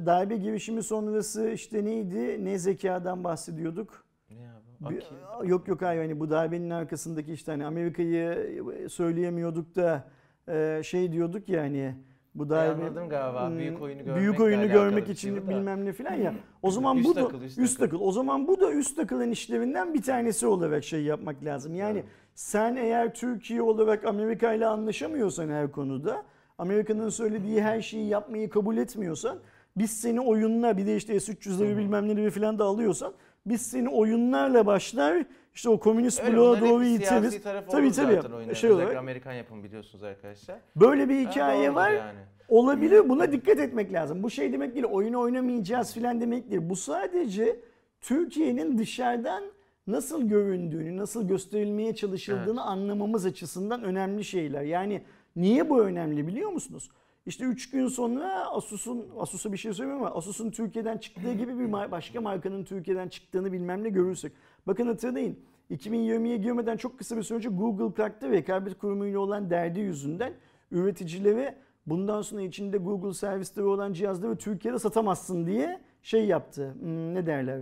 darbe girişimi sonrası işte neydi ne zekadan bahsediyorduk? Ne abi? Bir- yok yok hayır hani bu darbenin arkasındaki işte hani Amerika'yı söyleyemiyorduk da e, şey diyorduk ya hani bu anladım galiba. Hmm, Büyük oyunu büyük görmekle oyunu görmek için şey bilmem ne filan ya. O zaman Üst bu da akıl, üst üst akıl. akıl. O zaman bu da üst akılın işlerinden bir tanesi olarak şey yapmak lazım. Yani Evet. sen eğer Türkiye olarak Amerika ile anlaşamıyorsan her konuda, Amerika'nın söylediği her şeyi yapmayı kabul etmiyorsan, biz seni oyunla bir de işte S-300'leri bilmem neleri falan da alıyorsan, biz seni oyunlarla başlar işte o komünist Öyle, bloğa doğru iteriz. Tabii tabii. Şey olarak Amerikan yapımı biliyorsunuz arkadaşlar. böyle bir hikaye var. Yani. Olabilir. Buna dikkat etmek lazım. Bu şey demek değil. Oyunu oynamayacağız filan demek değil. Bu sadece Türkiye'nin dışarıdan nasıl göründüğünü, nasıl gösterilmeye çalışıldığını anlamamız açısından önemli şeyler. Yani niye bu önemli biliyor musunuz? İşte 3 gün sonra Asus'un, Asus'a bir şey söylemiyorum ama Asus'un Türkiye'den çıktığı gibi bir başka markanın Türkiye'den çıktığını bilmem ne görürsek. Bakın hatırlayın 2020'ye girmeden çok kısa bir süre önce Google kalktı ve rekabet kurumuyla olan derdi yüzünden üreticilere bundan sonra içinde Google servisleri olan cihazları Türkiye'de satamazsın diye şey yaptı. Hmm, ne derler?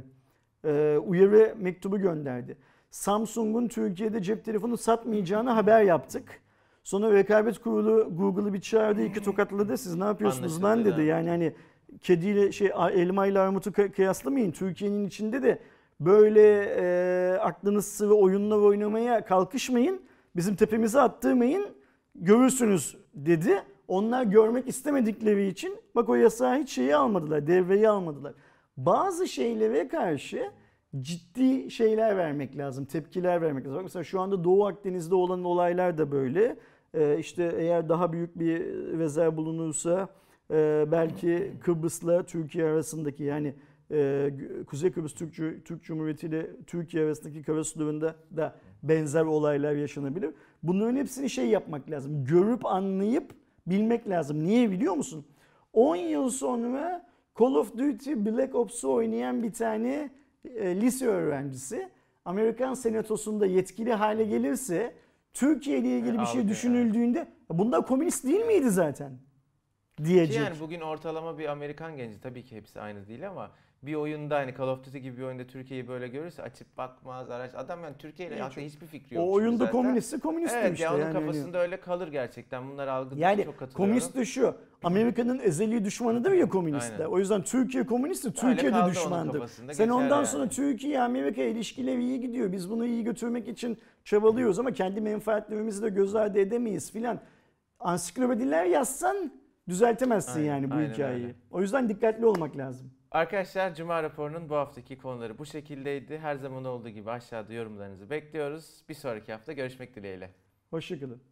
Ee, uyarı mektubu gönderdi. Samsung'un Türkiye'de cep telefonu satmayacağını haber yaptık. Sonra rekabet kurulu Google'ı bir çağırdı, iki tokatladı. Siz ne yapıyorsunuz lan dedi. Yani hani kediyle şey elma ile armutu kı- kıyaslamayın. Türkiye'nin içinde de böyle e, aklınız sıvı oyunlar oynamaya kalkışmayın. Bizim tepemize attırmayın. Görürsünüz dedi. Onlar görmek istemedikleri için bak o yasağı hiç şeyi almadılar, devreyi almadılar. Bazı şeylere karşı ciddi şeyler vermek lazım, tepkiler vermek lazım. Bak mesela şu anda Doğu Akdeniz'de olan olaylar da böyle. Ee, işte eğer daha büyük bir rezerv bulunursa e, belki Kıbrıs'la Türkiye arasındaki yani e, Kuzey Kıbrıs Türk, Türk Cumhuriyeti ile Türkiye arasındaki karasularında da benzer olaylar yaşanabilir. Bunların hepsini şey yapmak lazım. Görüp anlayıp bilmek lazım. Niye biliyor musun? 10 yıl sonra Call of Duty Black Ops'u oynayan bir tane e, lise öğrencisi Amerikan senatosunda yetkili hale gelirse Türkiye ile ilgili bir şey düşünüldüğünde bunlar komünist değil miydi zaten? Ki Diyecek. yani bugün ortalama bir Amerikan genci tabii ki hepsi aynı değil ama bir oyunda hani Call of Duty gibi bir oyunda Türkiye'yi böyle görürse açıp bakmaz, araç. Adam yani Türkiye ile Evet, hakkında hiçbir fikri yok. O oyunda zaten. komünistse komünist Evet işte. onun yani hani- kafasında öyle kalır gerçekten. Bunlar algıda Yani çok katılıyorum. komünist de şu. Amerika'nın ezeli düşmanıdır ya komünistler. Aynen. O yüzden Türkiye komünistse Öyle Türkiye de onun düşmandır. Sen ondan yani. sonra Türkiye Amerika ilişkileri iyi gidiyor. Biz bunu iyi götürmek için çabalıyoruz ama kendi menfaatlerimizi de göz ardı edemeyiz filan. Ansiklopediler yazsan düzeltemezsin Aynen, yani bu aynen hikayeyi. öyle. O yüzden dikkatli olmak lazım. Arkadaşlar Cuma raporunun bu haftaki konuları bu şekildeydi. Her zaman olduğu gibi aşağıda yorumlarınızı bekliyoruz. Bir sonraki hafta görüşmek dileğiyle. Hoşçakalın.